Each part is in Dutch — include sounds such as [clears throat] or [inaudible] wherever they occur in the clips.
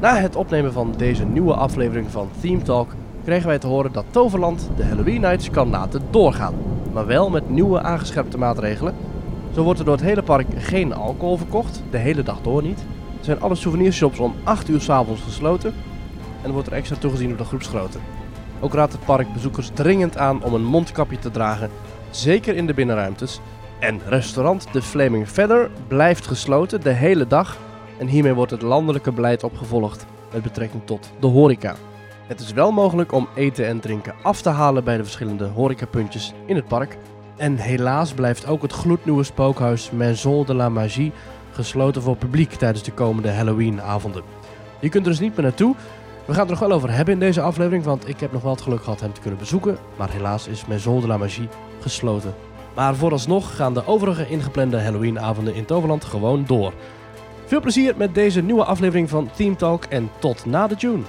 Na het opnemen van deze nieuwe aflevering van Theme Talk kregen wij te horen dat Toverland de Halloween Nights kan laten doorgaan. Maar wel met nieuwe aangescherpte maatregelen. Zo wordt er door het hele park geen alcohol verkocht, de hele dag door niet. Zijn alle souvenirshops om 8 uur s'avonds gesloten. En wordt er extra toegezien op de groepsgrootte. Ook raadt het park bezoekers dringend aan om een mondkapje te dragen, zeker in de binnenruimtes. En restaurant The Flaming Feather blijft gesloten de hele dag. En hiermee wordt het landelijke beleid opgevolgd met betrekking tot de horeca. Het is wel mogelijk om eten en drinken af te halen bij de verschillende horecapuntjes in het park. En helaas blijft ook het gloednieuwe spookhuis Maison de la Magie gesloten voor publiek tijdens de komende Halloweenavonden. Je kunt er dus niet meer naartoe. We gaan het er nog wel over hebben in deze aflevering, want ik heb nog wel het geluk gehad hem te kunnen bezoeken. Maar helaas is Maison de la Magie gesloten. Maar vooralsnog gaan de overige ingeplande Halloweenavonden in Toverland gewoon door. Veel plezier met deze nieuwe aflevering van Theme Talk en tot na de tune.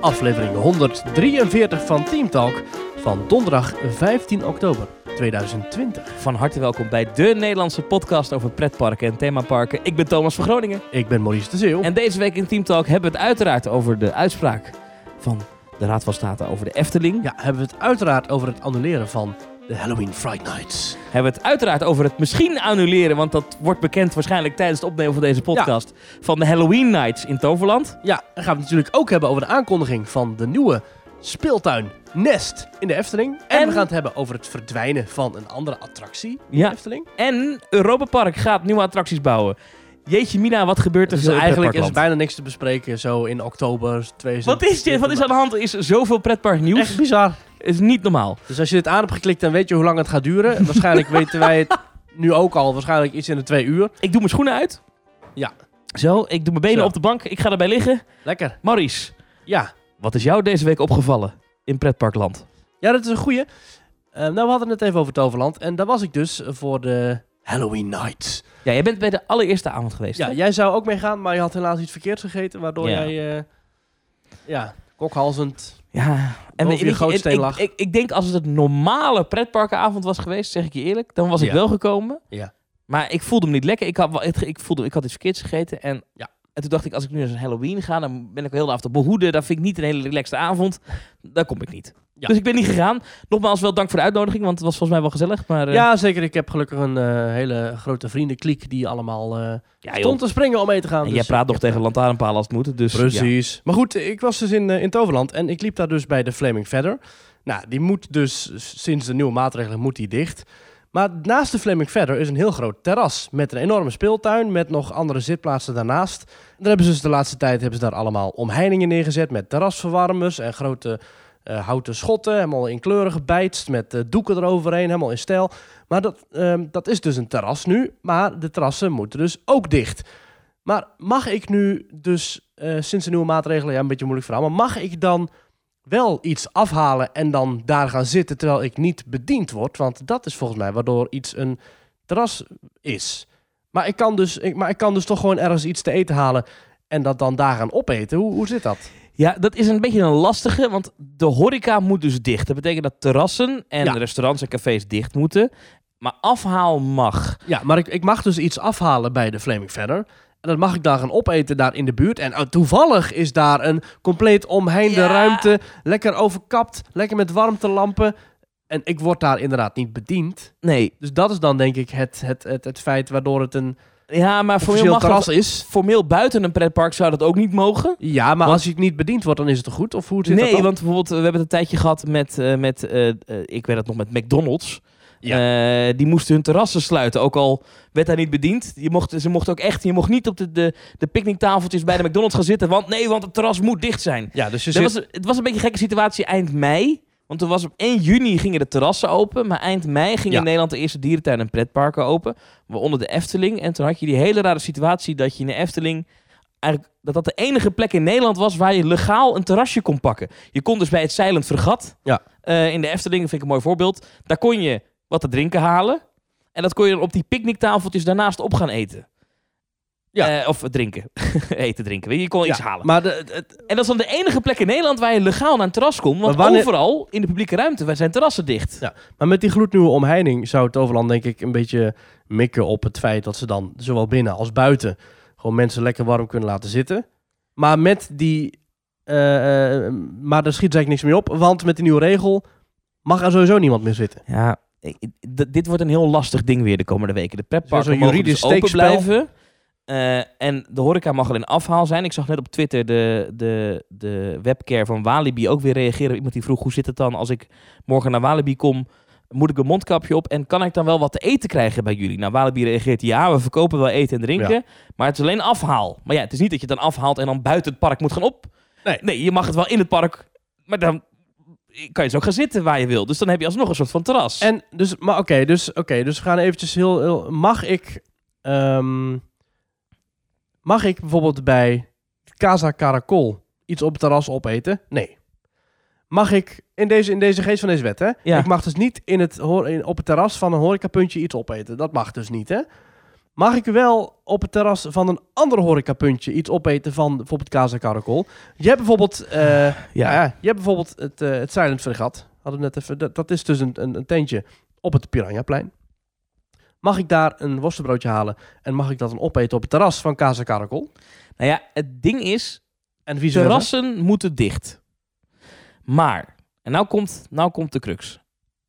Aflevering 143 van Team Talk van donderdag 15 oktober 2020. Van harte welkom bij de Nederlandse podcast over pretparken en themaparken. Ik ben Thomas van Groningen. Ik ben Maurice de Zeeuw. En deze week in Team Talk hebben we het uiteraard over de uitspraak van de Raad van State over de Efteling. Ja, hebben we het uiteraard over het annuleren van de Halloween Fright Nights. Hebben we het uiteraard over het misschien annuleren, want dat wordt bekend waarschijnlijk tijdens het opnemen van deze podcast, van de Halloween Nights in Toverland. Ja, dan gaan we het natuurlijk ook hebben over de aankondiging van de nieuwe speeltuin Nest in de Efteling. En, En- we gaan het hebben over het verdwijnen van een andere attractie in Ja. de Efteling. En Europa Park gaat nieuwe attracties bouwen. Jeetje mina, wat gebeurt er Dus eigenlijk is er bijna niks te bespreken zo in oktober 2020. Wat is dit? Wat is aan de hand? Er is zoveel pretpark nieuws. Echt bizar. is niet normaal. Dus als je dit aan hebt geklikt, dan weet je hoe lang het gaat duren. [laughs] Waarschijnlijk weten wij het nu ook al. Waarschijnlijk iets in de twee uur. Ik doe mijn schoenen uit. Ja. Zo, ik doe mijn benen Zo. op de bank. Ik ga erbij liggen. Lekker. Maurice, Ja. wat is jou deze week opgevallen in pretparkland? Ja, dat is een goeie. Eh, nou, we hadden het even over Toverland. En daar was ik dus voor de Halloween Night. Ja, jij bent bij de allereerste avond geweest. Ja, hè? jij zou ook meegaan, maar je had helaas iets verkeerds gegeten. Waardoor Ja. jij, eh, ja, kokhalzend. ja. Boven weet je gootsteen ik, lag. Ik, ik, ik denk als het een normale pretparkenavond was geweest, zeg ik je eerlijk, dan was ik Ja. wel gekomen. Ja. Maar ik voelde me niet lekker. Ik had, wel- ik, ik, voelde, ik had iets verkeerds gegeten. En, Ja. en toen dacht ik, als ik nu naar zo'n Halloween ga, dan ben ik heel de avond te behoeden. Dat vind ik niet een hele relaxte avond. Daar kom ik niet. Ja. Dus ik ben niet gegaan. Nogmaals, wel dank voor de uitnodiging, want het was volgens mij wel gezellig. Maar, eh, Ja, zeker. Ik heb gelukkig een eh, hele grote vriendenkliek die allemaal ja, joh. stond te springen om mee te gaan. En Dus jij praat nog tegen lantaarnpalen als het moet. Dus, ja. Precies. Maar goed, ik was dus in, in Toverland en ik liep daar dus bij de Flaming Feather. Nou, die moet dus sinds de nieuwe maatregelen moet die dicht. Maar naast de Flaming Feather is een heel groot terras met een enorme speeltuin met nog andere zitplaatsen daarnaast. Daar hebben ze dus de laatste tijd hebben ze daar allemaal omheiningen neergezet met terrasverwarmers en grote houten schotten, helemaal in kleuren gebijtst met eh, doeken eroverheen, helemaal in stijl. Maar dat, ehm, dat is dus een terras nu, maar de terrassen moeten dus ook dicht. Maar mag ik nu dus eh, sinds de nieuwe maatregelen, ja, een beetje moeilijk verhaal, maar mag ik dan wel iets afhalen en dan daar gaan zitten terwijl ik niet bediend word? Want dat is volgens mij waardoor iets een terras is. Maar ik kan dus, ik, maar ik kan dus toch gewoon ergens iets te eten halen en dat dan daar gaan opeten. Hoe, hoe zit dat? Ja, dat is een beetje een lastige, want de horeca moet dus dicht. Dat betekent dat terrassen en Ja. restaurants en cafés dicht moeten. Maar afhaal mag. Ja, maar ik, ik mag dus iets afhalen bij de Flaming Feather. En dat mag ik dan gaan opeten daar in de buurt. En oh, toevallig is daar een compleet omheinde Ja. ruimte. Lekker overkapt, lekker met warmtelampen. En ik word daar inderdaad niet bediend. Nee, Dus dat is dan denk ik het, het, het, het feit waardoor het een ja, maar formeel, mag terras dat, is. formeel buiten een pretpark zou dat ook niet mogen. Ja, maar Want- als ik niet bediend word, dan is het toch goed? Of hoe zit Nee, want bijvoorbeeld, eh, we hebben het een tijdje gehad met, eh, met eh, ik weet het nog, met McDonald's. Eh, die moesten hun terrassen sluiten, ook al werd daar niet bediend. Je mocht, ze mochten ook echt, je mocht niet op de, de, de picknicktafeltjes bij de McDonald's gaan zitten, want nee, want het terras moet dicht zijn. Ja, dus je zit... was, het was een beetje een gekke situatie eind mei. Want toen was op 1 juni gingen de terrassen open. Maar eind mei gingen Ja. in Nederland de eerste dierentuinen en pretparken open. Waaronder de Efteling. En toen had je die hele rare situatie dat je in de Efteling... Eigenlijk, dat dat de enige plek in Nederland was waar je legaal een terrasje kon pakken. Je kon dus bij het Silent Fregat Ja. eh, in de Efteling, dat vind ik een mooi voorbeeld. Daar kon je wat te drinken halen. En dat kon je dan op die picknicktafeltjes daarnaast op gaan eten. Ja. Eh, of drinken. [laughs] Eten, drinken. Je, kon iets halen. Maar de, het- En dat is dan de enige plek in Nederland waar je legaal naar een terras komt. Want wanneer- overal in de publieke ruimte waar zijn terrassen dicht. Ja. Maar met die gloednieuwe omheining zou het overland denk ik een beetje mikken op het feit dat ze dan zowel binnen als buiten gewoon mensen lekker warm kunnen laten zitten. Maar met die, eh, eh, maar daar schiet eigenlijk niks mee op, want met die nieuwe regel mag er sowieso niemand meer zitten. Ja, dit wordt een heel lastig ding weer de komende weken. De pretparken mogen juridisch dus open blijven. Eh, en de horeca mag al in afhaal zijn. Ik zag net op Twitter de, de, de webcare van Walibi ook weer reageren. Iemand die vroeg, hoe zit het dan als ik morgen naar Walibi kom? Moet ik een mondkapje op? En kan ik dan wel wat te eten krijgen bij jullie? Nou, Walibi reageert, ja, we verkopen wel eten en drinken. Ja. Maar het is alleen afhaal. Maar ja, het is niet dat je het dan afhaalt en dan buiten het park moet gaan op. Nee. nee, je mag het wel in het park. Maar dan kan je zo gaan zitten waar je wil. Dus dan heb je alsnog een soort van terras. En dus, maar oké, dus, oké, dus we gaan eventjes heel, heel mag ik, ehm, mag ik bijvoorbeeld bij Casa Caracol iets op het terras opeten? Nee. Mag ik, in deze, in deze geest van deze wet hè, Ja. ik mag dus niet in het, in, op het terras van een horecapuntje iets opeten. Dat mag dus niet hè. Mag ik wel op het terras van een ander horecapuntje iets opeten van bijvoorbeeld Casa Caracol? Je hebt bijvoorbeeld, eh, Ja. je hebt bijvoorbeeld het, eh, het Silent Fregat. Hadden we net even, dat, dat is dus een, een, een tentje op het Piranhaplein. Mag ik daar een worstenbroodje halen en mag ik dat dan opeten op het terras van Casa Caracol? Nou ja, het ding is, En versa? terrassen moeten dicht. Maar, en nou komt, nou komt de crux.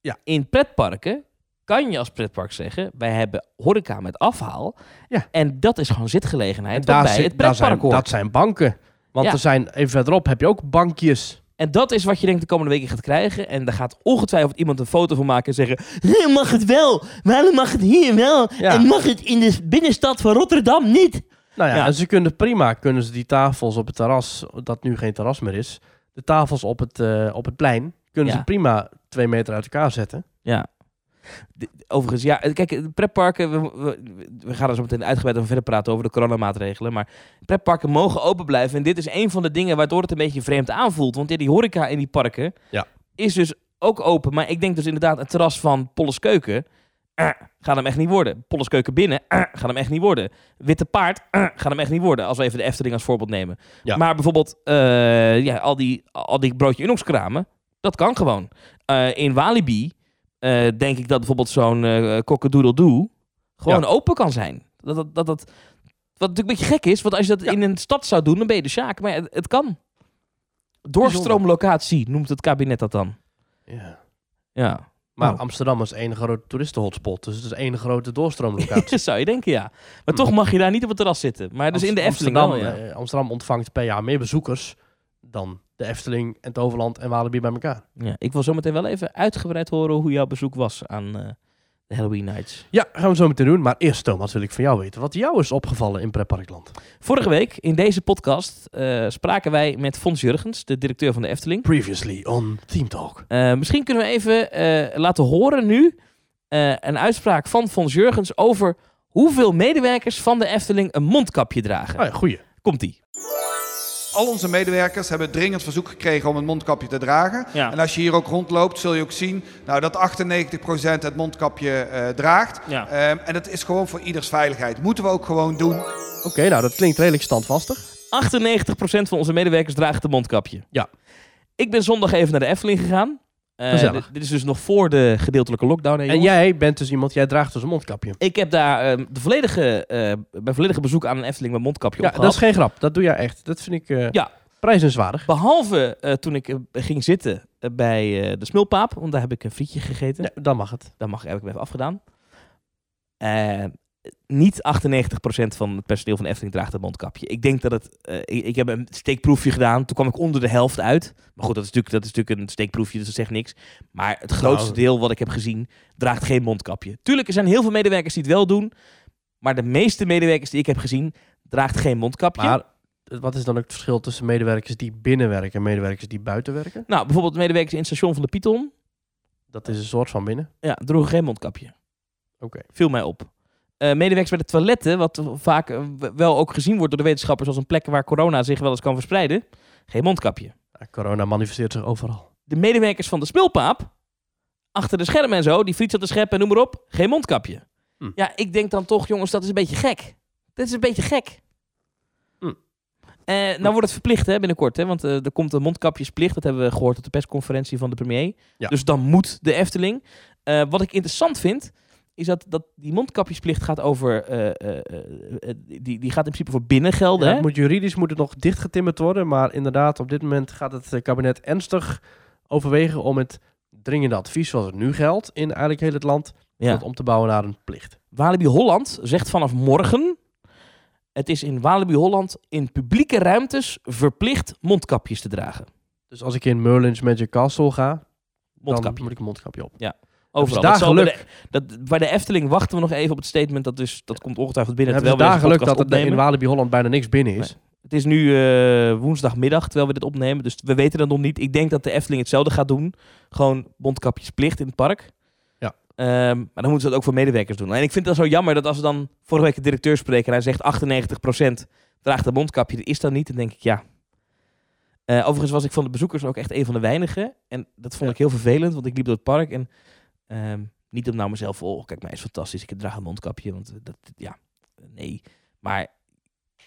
Ja. In pretparken kan je als pretpark zeggen, wij hebben horeca met afhaal. Ja. En dat is gewoon zitgelegenheid En daar bij zit- het daar zijn, pretpark hoort. dat zijn banken. Want Ja. er zijn, even verderop heb je ook bankjes. En dat is wat je denkt de komende weken gaat krijgen. En daar gaat ongetwijfeld iemand een foto van maken en zeggen... "Hé, Mag het wel? Waarom mag het hier wel? Ja. En mag het in de binnenstad van Rotterdam niet? Nou ja, Ja. en ze kunnen prima, kunnen ze die tafels op het terras, dat nu geen terras meer is, de tafels op het, eh, op het plein, kunnen Ja. ze prima twee meter uit elkaar zetten. Ja. Overigens, ja, kijk, de pretparken, we, we, we gaan er zo meteen uitgebreid over verder praten over de coronamaatregelen, maar pretparken mogen open blijven en dit is een van de dingen waardoor het een beetje vreemd aanvoelt, want ja, die horeca in die parken Ja. is dus ook open, maar ik denk dus inderdaad een terras van Polles Keuken, eh, gaat hem echt niet worden. Polles Keuken binnen, eh, gaat hem echt niet worden. Witte Paard, eh, gaat hem echt niet worden, als we even de Efteling als voorbeeld nemen. Ja. Maar bijvoorbeeld, eh, ja, al die, al die broodje Unox-kramen, dat kan gewoon. Eh, in Walibi eh, denk ik dat bijvoorbeeld zo'n eh Cock-a-Doodle-Doo gewoon Ja. open kan zijn. Dat, dat, dat, dat, wat natuurlijk een beetje gek is, want als je dat Ja. in een stad zou doen, dan ben je de sjaak. Maar het, het kan. Doorstroomlocatie noemt het kabinet dat dan. Ja. Ja, Maar Oh. Amsterdam is één grote toeristenhotspot, dus het is één grote doorstroomlocatie. [laughs] zou je denken, ja. Maar toch mag je daar niet op het terras zitten. Maar dus in de Efteling Amsterdam, wel, ja. eh, Amsterdam ontvangt per jaar meer bezoekers dan de Efteling en Toverland en Walibi bij elkaar. ja. Ik wil zometeen wel even uitgebreid horen hoe jouw bezoek was aan eh, de Halloween Nights. Ja, gaan we zo meteen doen. Maar eerst, Thomas, wil ik van jou weten wat jou is opgevallen in Pretparkland. Vorige week in deze podcast eh, spraken wij met Fons Jurgens, de directeur van de Efteling. Previously on Team Talk. Eh, misschien kunnen we even laten horen nu een uitspraak van Fons Jurgens over hoeveel medewerkers van de Efteling een mondkapje dragen. Oh ja, goeie. Komt-ie. Al onze medewerkers hebben dringend verzoek gekregen om een mondkapje te dragen. Ja. En als je hier ook rondloopt, zul je ook zien nou, dat 98% het mondkapje eh, draagt. Ja. Ehm, en dat is gewoon voor ieders veiligheid. Moeten we ook gewoon doen. Oké, nou dat klinkt redelijk standvastig. 98% van onze medewerkers draagt een mondkapje. Ja. Ik ben zondag even naar de Efteling gegaan. Eh, dit- dit is dus nog voor de gedeeltelijke lockdown. hè, En jij bent dus iemand, jij draagt dus een mondkapje. Ik heb daar eh, de volledige, mijn volledige bezoek aan een Efteling met mondkapje Ja, op dat is geen grap. Dat doe jij echt. Dat vind ik eh Ja. prijzenswaardig. Behalve eh, toen ik ging zitten bij de Smulpaap, want daar heb ik een frietje gegeten. Ja, dan mag het. Dat mag, heb ik hem even afgedaan. Niet 98% van het personeel van Efteling draagt een mondkapje. Ik denk dat het... eh, ik, ik heb een steekproefje gedaan. Toen kwam ik onder de helft uit. Maar goed, dat is natuurlijk, dat is natuurlijk een steekproefje, dus dat zegt niks. Maar het grootste Nou. deel wat ik heb gezien, draagt geen mondkapje. Tuurlijk, er zijn heel veel medewerkers die het wel doen. Maar de meeste medewerkers die ik heb gezien, draagt geen mondkapje. Maar wat is dan ook het verschil tussen medewerkers die binnen werken en medewerkers die buiten werken? Nou, bijvoorbeeld de medewerkers in het station van de Python. Dat is een soort van binnen. Ja, droegen geen mondkapje. Oké. Viel mij op. Eh, medewerkers bij de toiletten, wat vaak eh, wel ook gezien wordt door de wetenschappers als een plek waar corona zich wel eens kan verspreiden. Geen mondkapje. Ja, corona manifesteert zich overal. De medewerkers van de spulpaap, achter de schermen en zo, die friet aan de scheppen en noem maar op, geen mondkapje. Hm. Ja, ik denk dan toch, jongens, dat is een beetje gek. Dit is een beetje gek. Hm. Eh, nou wordt het verplicht hè, binnenkort, hè, want er komt een mondkapjesplicht. Dat hebben we gehoord op de persconferentie van de premier. Ja. Dus dan moet de Efteling. Wat ik interessant vind, is dat, dat die mondkapjesplicht gaat over... eh, die, die gaat in principe voor binnengelden. Ja, hè? het moet juridisch moet het nog dichtgetimmerd worden, maar inderdaad, op dit moment gaat het kabinet ernstig overwegen om het dringende advies zoals het nu geldt in eigenlijk heel het land, Ja. om te bouwen naar een plicht. Walibi Holland zegt vanaf morgen... Het is in Walibi Holland in publieke ruimtes verplicht mondkapjes te dragen. Dus als ik in Merlin's Magic Castle ga, dan moet ik een mondkapje op. Overal. daar geluk. de- dat, bij de Efteling wachten we nog even op het statement. Dat, dus, dat komt ongetwijfeld binnen. hebben daar we deze geluk dat het in. Walibi Holland bijna niks binnen is. Nee. Het is nu eh, woensdagmiddag terwijl we dit opnemen. Dus we weten dat nog niet. Ik denk dat de Efteling hetzelfde gaat doen. Gewoon mondkapjesplicht in het park. Ja. Ehm, maar dan moeten ze dat ook voor medewerkers doen. En ik vind het dan zo jammer dat als we dan vorige week de directeur spreken... en hij zegt 98% draagt een mondkapje. Dat is dan niet. Dan denk ik, ja... Eh, overigens was ik van de bezoekers ook echt een van de weinigen. En dat vond Ja. ik heel vervelend, want ik liep door het park. En ehm, niet om nou mezelf, oh, kijk, mij is fantastisch. Ik draag een mondkapje, want dat, ja, nee. Maar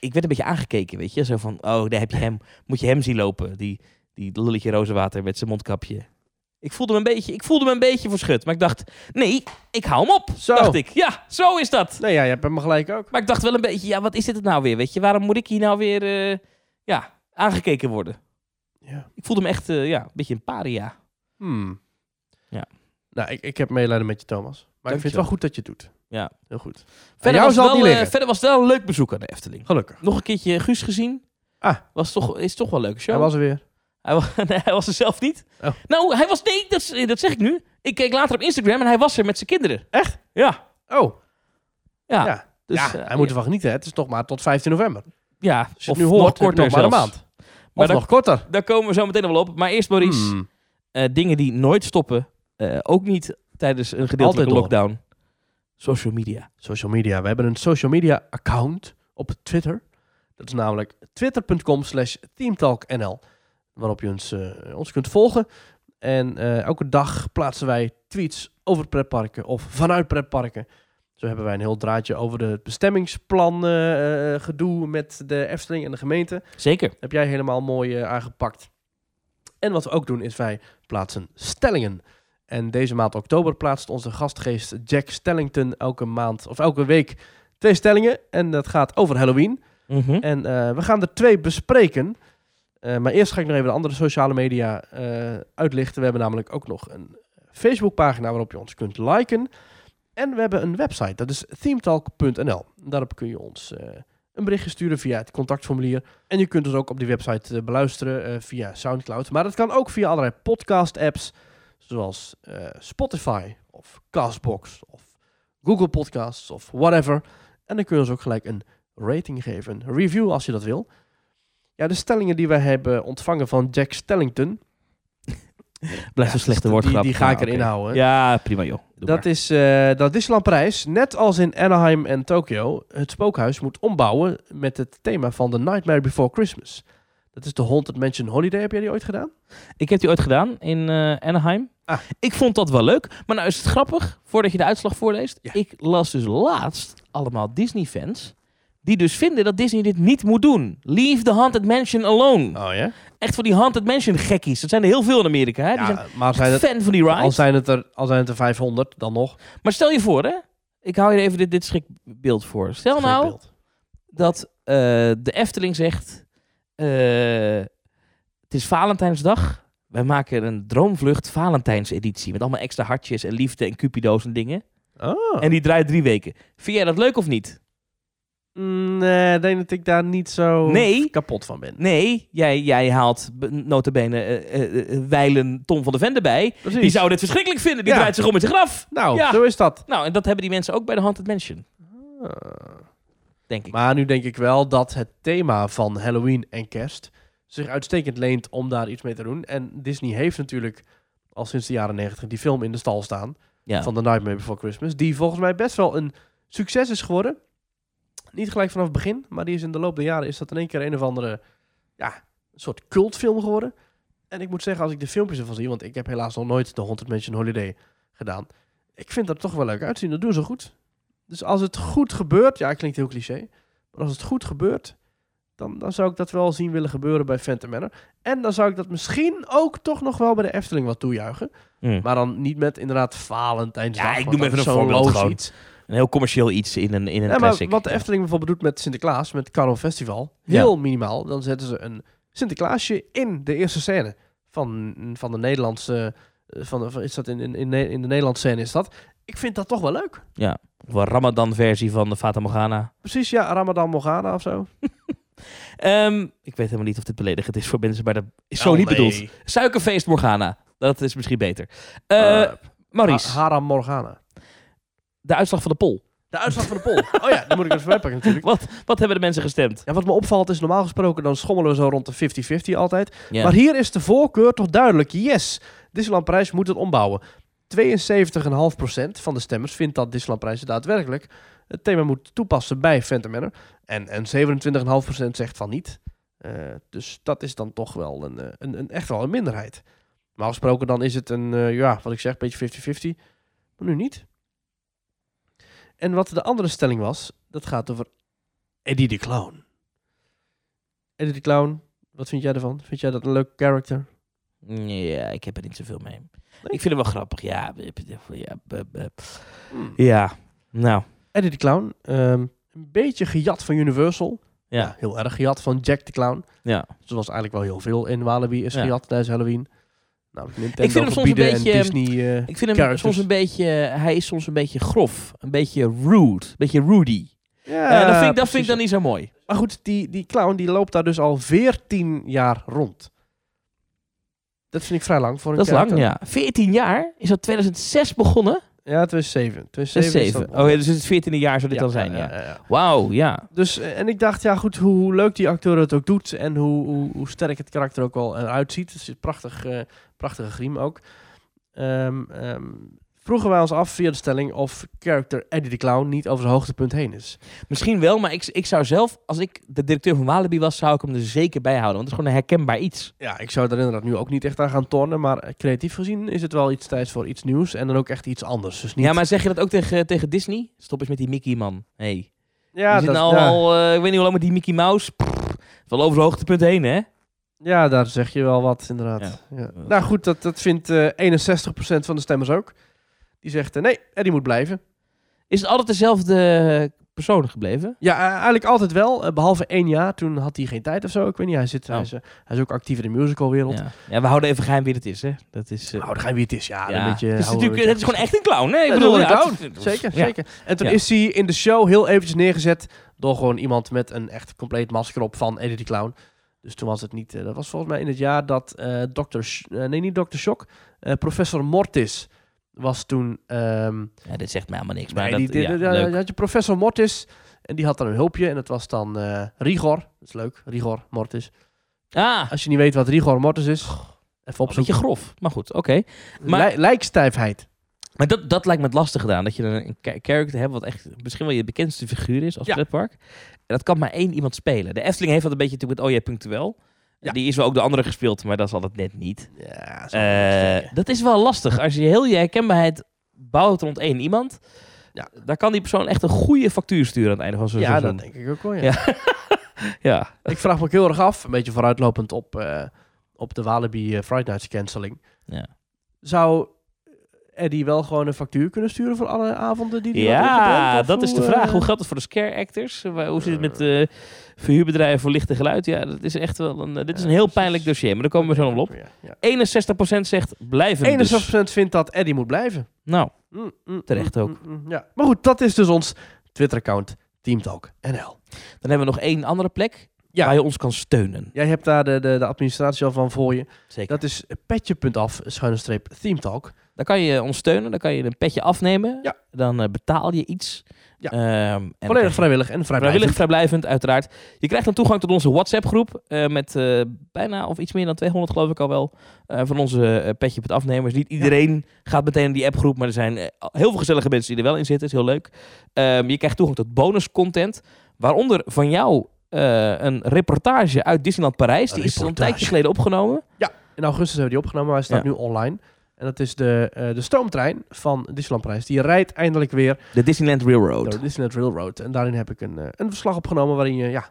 ik werd een beetje aangekeken, weet je. Zo van, oh, daar heb je hem. Moet je hem zien lopen, die, die lulletje rozenwater met zijn mondkapje. Ik voelde me een beetje, ik voelde me een beetje verschut. Maar ik dacht, nee, ik hou hem op. Zo. Dacht ik, ja, zo is dat. Nee, ja, je hebt hem gelijk ook. Maar ik dacht wel een beetje, ja, wat is dit nou weer? Weet je, waarom moet ik hier nou weer, eh, ja, aangekeken worden? Ja. Ik voelde me echt, eh, ja, een beetje een paria. Hmm. Ja. Nou, ik, ik heb medelijden met je, Thomas. Maar ik vind het wel goed dat je het doet. Ja. Heel goed. Verder jou was, zal het wel, niet eh, liggen. verder was het wel een leuk bezoek aan de Efteling. Gelukkig. Nog een keertje Guus gezien. Ah. Was toch, is toch wel een leuke show. Hij was er weer. Hij wa- [laughs] nee, hij was er zelf niet. Oh. Nou, hij was... Nee, dat, is- dat zeg ik nu. Ik keek later op Instagram en hij was er met zijn kinderen. Echt? Ja. Oh, Ja. ja. Dus, ja, eh, hij moet ervan genieten. hè. Het is nog maar tot 15 november. Ja, Als je of het nu nog hoort, korter nog maar een zelfs. maand. Maar Of dan- nog korter. Daar komen we zo meteen nog wel op. Maar eerst, Maurice, Hmm. eh, dingen die nooit stoppen. Eh, ook niet tijdens een gedeeltelijke Altijd door. lockdown. Social media. Social media. We hebben een social media account op Twitter. Dat is namelijk twitter.com slash teamtalknl. Waarop je ons, eh, ons kunt volgen. En eh, elke dag plaatsen wij tweets over pretparken of vanuit pretparken. Zo hebben wij een heel draadje over de bestemmingsplan gedoe met de Efteling en de gemeente. Zeker. heb jij helemaal mooi aangepakt. En wat we ook doen is wij plaatsen stellingen. En deze maand oktober plaatst onze gastgeest Jack Stellington elke maand of elke week twee stellingen. En dat gaat over Halloween. Mhm. En eh, we gaan er twee bespreken. Eh, maar eerst ga ik nog even de andere sociale media eh, uitlichten. We hebben namelijk ook nog een Facebookpagina waarop je ons kunt liken. En we hebben een website, dat is themetalk.nl. Daarop kun je ons een berichtje sturen via het contactformulier. En je kunt ons ook op die website beluisteren via Soundcloud. Maar dat kan ook via allerlei podcast-apps, zoals eh, Spotify of Castbox of Google Podcasts of whatever. En dan kun je ons ook gelijk een rating geven, een review als je dat wil. Ja, de stellingen die wij hebben ontvangen van Jack Stellington, [laughs] Blijft een slechte woordgrap. die, die ga ik erin oké. houden. Ja, prima joh. Doe Dat maar. is eh, dat Disneyland Parijs, net als in Anaheim en Tokyo, het spookhuis moet ombouwen met het thema van The Nightmare Before Christmas. Dat is de Haunted Mansion Holiday. Heb jij die ooit gedaan? Ik heb die ooit gedaan in eh, Anaheim. Ah. Ik vond dat wel leuk. Maar nou is het grappig, voordat je de uitslag voorleest. Ja. Ik las dus laatst allemaal Disney-fans. Die dus vinden dat Disney dit niet moet doen. Leave the Haunted Mansion alone. Oh ja? Echt voor die Haunted Mansion gekkies. Dat zijn er heel veel in Amerika. Hè? Die zijn ja maar zijn het, fan van die ride. al, zijn het er, al zijn het er 500, dan nog. Maar stel je voor, hè. Ik hou je even dit, dit schrikbeeld voor. Stel nou dat eh, de Efteling zegt... eh, het is Valentijnsdag. Wij maken een droomvlucht Valentijnseditie. Met allemaal extra hartjes en liefde en cupido's en dingen. Oh. En die draait drie weken. Vind jij dat leuk of niet? Nee, ik denk dat ik daar niet zo Nee. kapot van ben. Nee, jij, jij haalt notabene eh, wijlen Tom van der Ven erbij. Precies. Die zou dit verschrikkelijk vinden. Die Ja. draait zich om met zijn graf. Nou, Ja. zo is dat. Nou, en dat hebben die mensen ook bij de Haunted Mansion. Ah. Denk ik. Maar nu denk ik wel dat het thema van Halloween en kerst zich uitstekend leent om daar iets mee te doen. En Disney heeft natuurlijk al sinds de jaren 90 die film in de stal staan ja. van The Nightmare Before Christmas, die volgens mij best wel een succes is geworden. Niet gelijk vanaf het begin, maar die is in de loop der jaren is dat in één keer een of andere ja, soort cultfilm geworden. En ik moet zeggen, als ik de filmpjes ervan zie, want ik heb helaas nog nooit de Haunted Mansion Holiday gedaan. Ik vind dat toch wel leuk uitzien. Dat doen ze goed. Dus als het goed gebeurt, ja, klinkt heel cliché. Maar als het goed gebeurt, dan, dan zou ik dat wel zien willen gebeuren bij Phantom Manor. En dan zou ik dat misschien ook toch nog wel bij de Efteling wat toejuichen. Hm. Maar dan niet met inderdaad Valentijnsdag. Ja, ik noem even een voorbeeld gewoon. iets. Een heel commercieel iets in een, in een Ja, maar classic. wat de. Efteling bijvoorbeeld doet met Sinterklaas, met Carnaval Festival, Ja. heel minimaal. Dan zetten ze een Sinterklaasje in de eerste scène van, van de Nederlandse... eh, Van, de- van, is dat in, in, in de Nederlandse scène is dat. Ik vind dat toch wel leuk. Of een Ramadan-versie van de Fata Morgana. Precies, ja, Ramadan Morgana of zo. [laughs] Ehm, ik weet helemaal niet of dit beledigend is voor mensen, maar dat is zo Oh, niet nee. bedoeld. Suikerfeest Morgana. Dat is misschien beter. Eh Eh, Maurice, Ha- Haram Morgana. de uitslag van de poll. De uitslag van de poll. Oh ja, die moet ik even bijpakken natuurlijk. [laughs] Wat, wat hebben de mensen gestemd? Ja, wat me opvalt is normaal gesproken dan schommelen we zo rond de 50-50 altijd. Ja. Maar hier is de voorkeur toch duidelijk. Yes, Disneyland Prijs moet het ombouwen. 72,5% van de stemmers vindt dat Disneyland Prijs daadwerkelijk het thema moet toepassen bij Phantom Manor. En, en 27,5% zegt van niet. Eh, dus dat is dan toch wel een, eh, een, een, echt wel een minderheid. Normaal gesproken dan is het een, eh, ja, wat ik zeg, beetje 50-50. Maar nu niet. En wat de andere stelling was, dat gaat over Eddie de Clown. Eddie de Clown, wat vind jij ervan? Vind jij dat een leuk character? Ja, ik heb er niet zoveel mee. Ik vind het wel grappig. Ja, ja, Hmm. ja. nou. Eddie de Clown, ehm, een beetje gejat van Universal. Ja, heel erg gejat van Jack de Clown. ja. Zoals eigenlijk wel heel veel in Walibi is Ja. gejat tijdens Halloween. Nou, Nintendo Ik vind hem soms een beetje- Disney... eh, Ik vind hem characters. soms een beetje... Hij is soms een beetje grof. Een beetje rude. Een beetje rudy. ja, Eh, dat vind, ik, dat vind ik dan niet zo mooi. Maar goed, die, die clown die loopt daar dus al 14 jaar rond. Dat vind ik vrij lang voor een Dat is lang, ja. 14 jaar? Is dat 2006 begonnen? Ja, 2007. 2007 is 2007. dat Oh ja, dus het 14e jaar zou dit Ja, dan zijn, ja. ja, ja. Wauw, ja. Dus, eh, en ik dacht, ja goed, hoe, hoe leuk die acteur het ook doet en hoe, hoe, hoe sterk het karakter ook al eruit ziet. Het is een prachtig, eh, prachtige griem ook. Ehm, vroegen wij ons af via de stelling of character Eddie de Clown niet over zijn hoogtepunt heen is. Misschien wel, maar ik, ik zou zelf, als ik de directeur van Walibi was, zou ik hem er zeker bij houden. Want het is gewoon een herkenbaar iets. Ja, ik zou er inderdaad nu ook niet echt aan gaan tornen, maar eh, creatief gezien is het wel iets tijd voor iets nieuws en dan ook echt iets anders. Dus niet... Ja, maar zeg je dat ook tegen, tegen Disney? Stop eens met die Mickey, man. Hey. ja, zit dat- nou ja. al, eh, ik weet niet hoe lang met die Mickey Mouse. Wel over zijn hoogtepunt heen, hè? Ja, daar zeg je wel wat, inderdaad. Ja. Nou goed, dat, dat vindt eh 61% van de stemmers ook. Die zegt, eh, nee, Eddie moet blijven. Is het altijd dezelfde persoon gebleven? Ja, eh, eigenlijk altijd wel. eh, behalve één jaar, toen had hij geen tijd of zo. Ik weet niet, hij, zit, hij, Oh. is, hij is ook actief in de musicalwereld. Ja. ja, we houden even geheim wie het is, hè? Dat is... dan ga je wie het is. Ja, ja. een beetje... het, is houden het is gewoon echt een clown? Ik bedoel, een clown. Zeker, zeker. En toen is hij in de show heel eventjes neergezet door gewoon iemand met een echt compleet masker op van Eddie de Clown. Dus toen was het niet... dat was volgens mij in het jaar dat Dr. Sh- nee, niet Dr. Shock. professor Mortis was toen... ehm, Ja, dit zegt mij helemaal niks, maar nee, dat, die, ja, had je professor Mortis en die had dan een hulpje en dat was dan eh, Rigor. Dat is leuk, Rigor Mortis. Ah, Als je niet weet wat Rigor Mortis is, even een opzoeken. beetje grof. Maar goed, oké. maar- Lij- lijkstijfheid. Maar dat, dat lijkt me het lastig gedaan. Dat je een, een cha- character hebt wat echt misschien wel je bekendste figuur is als Ja. pretpark. En dat kan maar één iemand spelen. De Efteling heeft dat een beetje met Oh jij punctueel. Ja. Die is wel ook de andere gespeeld, maar dat is altijd net niet. Ja, zo Eh, dat is wel lastig. Als je heel je herkenbaarheid bouwt rond één iemand, Ja. dan kan die persoon echt een goede factuur sturen aan het einde van zo'n ja, seizoen. dat denk ik ook wel. Ja. Ja. [laughs] Ja. Ik vraag me ook heel erg af, een beetje vooruitlopend op, eh, op de Walibi eh, Friday Nights canceling. Ja. Zou Eddie wel gewoon een factuur kunnen sturen voor alle avonden die hij Ja, dat is de vraag. eh, Hoe geldt het voor de scare actors? Eh, Hoe zit het met eh verhuurbedrijven voor licht en geluid? Ja, dat is echt wel een, dit is een heel pijnlijk dossier, maar daar komen we zo nog op. Ja, ja. 61% zegt blijven dus. 61% vindt dat Eddie moet blijven. Nou, Mm, mm, Terecht mm, ook. mm, mm, ja. Maar goed, dat is dus ons Twitter-account Teamtalk NL. dan hebben we nog één andere plek Ja. waar je ons kan steunen. Jij hebt daar de, de, de administratie al van voor je. Zeker. Dat is petje.af, schuine streep, Teamtalk. Dan kan je ons steunen, dan kan je een petje afnemen. Ja. Dan eh, betaal je iets. Ja. Ehm, en Volledig vrijwillig en vrijblijvend. Vrijwillig, vrijblijvend, uiteraard. Je krijgt dan toegang tot onze WhatsApp-groep. eh, met eh, bijna of iets meer dan 200, geloof ik al wel. van onze petje met afnemers. Niet iedereen gaat meteen in die appgroep. Maar er zijn heel veel gezellige mensen die er wel in zitten. is heel leuk. Ehm, je krijgt toegang tot bonuscontent. Waaronder van jou een reportage uit Disneyland Parijs. Een Die is al een tijdje geleden opgenomen. In augustus hebben we die opgenomen, maar hij staat Ja. nu online. En dat is de, eh, de stoomtrein van Disneyland Parijs. Die rijdt eindelijk weer De Disneyland Railroad. de Disneyland Railroad. En daarin heb ik een, eh, een verslag opgenomen waarin je ja,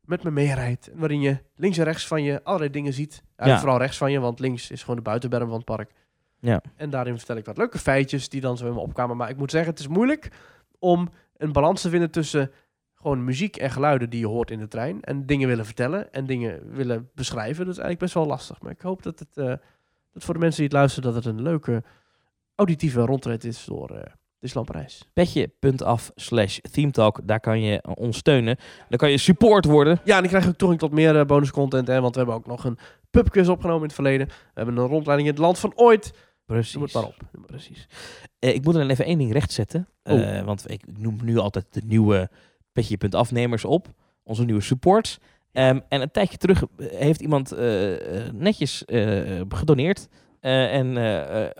met me meerijdt. En waarin je links en rechts van je allerlei dingen ziet. Ja. Vooral rechts van je, want links is gewoon de buitenberm van het park. Ja. En daarin vertel ik wat leuke feitjes die dan zo in me opkwamen. Maar ik moet zeggen, het is moeilijk om een balans te vinden tussen gewoon muziek en geluiden die je hoort in de trein. En dingen willen vertellen en dingen willen beschrijven. Dat is eigenlijk best wel lastig. Maar ik hoop dat het eh, dat voor de mensen die het luisteren, dat het een leuke auditieve rondrit is door eh Disneyland Parijs. Petje.af slash themetalk. Daar kan je ons steunen. Dan kan je support worden. Ja, en dan krijg je ook toegang tot meer eh, bonus content. Hè, want we hebben ook nog een pubquiz opgenomen in het verleden. We hebben een rondleiding in het land van ooit. Precies. Het maar op. Precies. Eh, ik moet er dan even één ding rechtzetten. Oh. Eh, want ik noem nu altijd de nieuwe petje.afnemers op. Onze nieuwe supports. Ehm, en een tijdje terug eh, heeft iemand eh, eh, netjes gedoneerd. en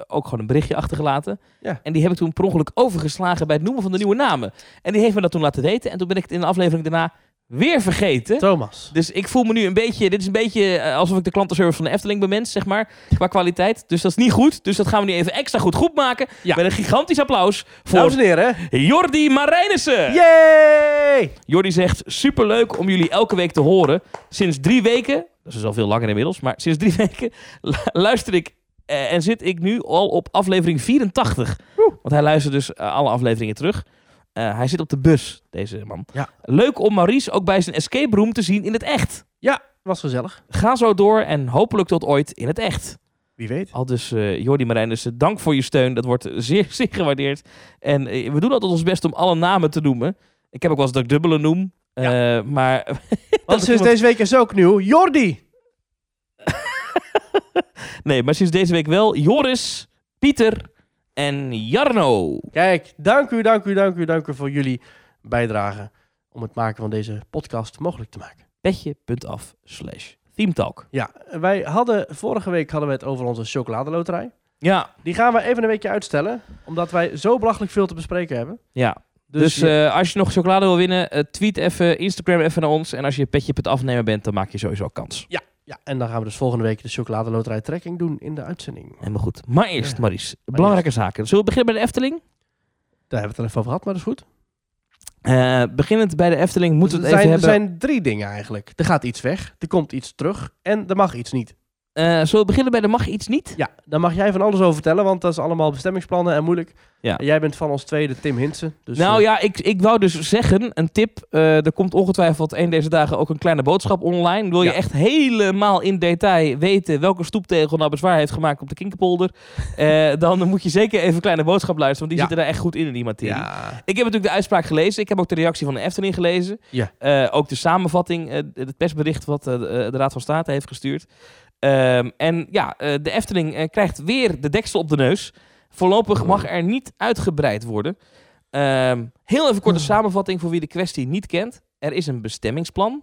ook gewoon een berichtje achtergelaten. Ja. En die heb ik toen per ongeluk overgeslagen bij het noemen van de nieuwe namen. En die heeft me dat toen laten weten. En toen ben ik het in de aflevering daarna weer vergeten. Thomas. Dus ik voel me nu een beetje... Dit is een beetje eh, alsof ik de klantenservice van de Efteling bemens, zeg maar. Qua kwaliteit. Dus dat is niet goed. Dus dat gaan we nu even extra goed goed maken. Ja. Met een gigantisch applaus voor Dames en heren. Jordi Marijnissen. Yay! Jordi zegt, superleuk om jullie elke week te horen. Sinds drie weken, dat is al veel langer inmiddels, maar sinds drie [laughs] weken lu- luister ik eh, en zit ik nu al op aflevering 84. Want hij luistert dus eh, alle afleveringen terug. Eh, hij zit op de bus, deze man. Ja. Leuk om Maurice ook bij zijn escape room te zien in het echt. Ja, was gezellig. Ga zo door en hopelijk tot ooit in het echt. Wie weet. Al dus eh Jordi Marijnissen, dank voor je steun. Dat wordt [laughs] zeer, zeer gewaardeerd. En eh, we doen altijd ons best om alle namen te noemen. Ik heb ook wel eens dat ik dubbele noem. Eh, maar [laughs] Want sinds deze week is ook nieuw Jordi. [laughs] nee, maar sinds deze week wel Joris, Pieter en Jarno. Kijk, dank u, dank u, dank u, dank u voor jullie bijdrage om het maken van deze podcast mogelijk te maken. Petje.af slash themetalk. Ja, wij hadden vorige week hadden we het over onze chocoladeloterij. Ja, Die gaan we even een weekje uitstellen, omdat wij zo belachelijk veel te bespreken hebben. ja. Dus, Dus, eh, als je nog chocolade wil winnen, eh, tweet even, Instagram even naar ons. En als je petje.afnemen afnemen bent, dan maak je sowieso kans. ja, en dan gaan we dus volgende week de chocoladeloterij trekking doen in de uitzending. Helemaal goed. Maar eerst, Ja. Maurice, belangrijke zaken. Zullen we beginnen bij de Efteling? Daar hebben we het al even over gehad, maar dat is goed. Eh, beginnend bij de Efteling moeten we Dus het even hebben. er zijn drie dingen eigenlijk. Er gaat iets weg, er komt iets terug en er mag iets niet. Eh, zullen we beginnen bij de mag iets niet? Ja, daar mag jij van alles over vertellen, want dat is allemaal bestemmingsplannen en moeilijk. Ja. En jij bent van ons tweede Tim Hinsen. Dus, nou eh, ja, ik, ik wou dus zeggen, een tip. eh, er komt ongetwijfeld een deze dagen ook een kleine boodschap online. Wil je echt helemaal in detail weten welke stoeptegel nou bezwaar heeft gemaakt op de Kinkerpolder, [laughs] dan moet je zeker even een kleine boodschap luisteren, want die Ja. zitten daar echt goed in in die materie. ja, Ik heb natuurlijk de uitspraak gelezen. Ik heb ook de reactie van de Efteling gelezen. Ja. Ook de samenvatting, het persbericht wat de Raad van State heeft gestuurd. Ehm, en ja, eh, de Efteling eh, krijgt weer de deksel op de neus. Voorlopig mag er niet uitgebreid worden. Ehm, heel even korte Oh. samenvatting voor wie de kwestie niet kent. Er is een bestemmingsplan.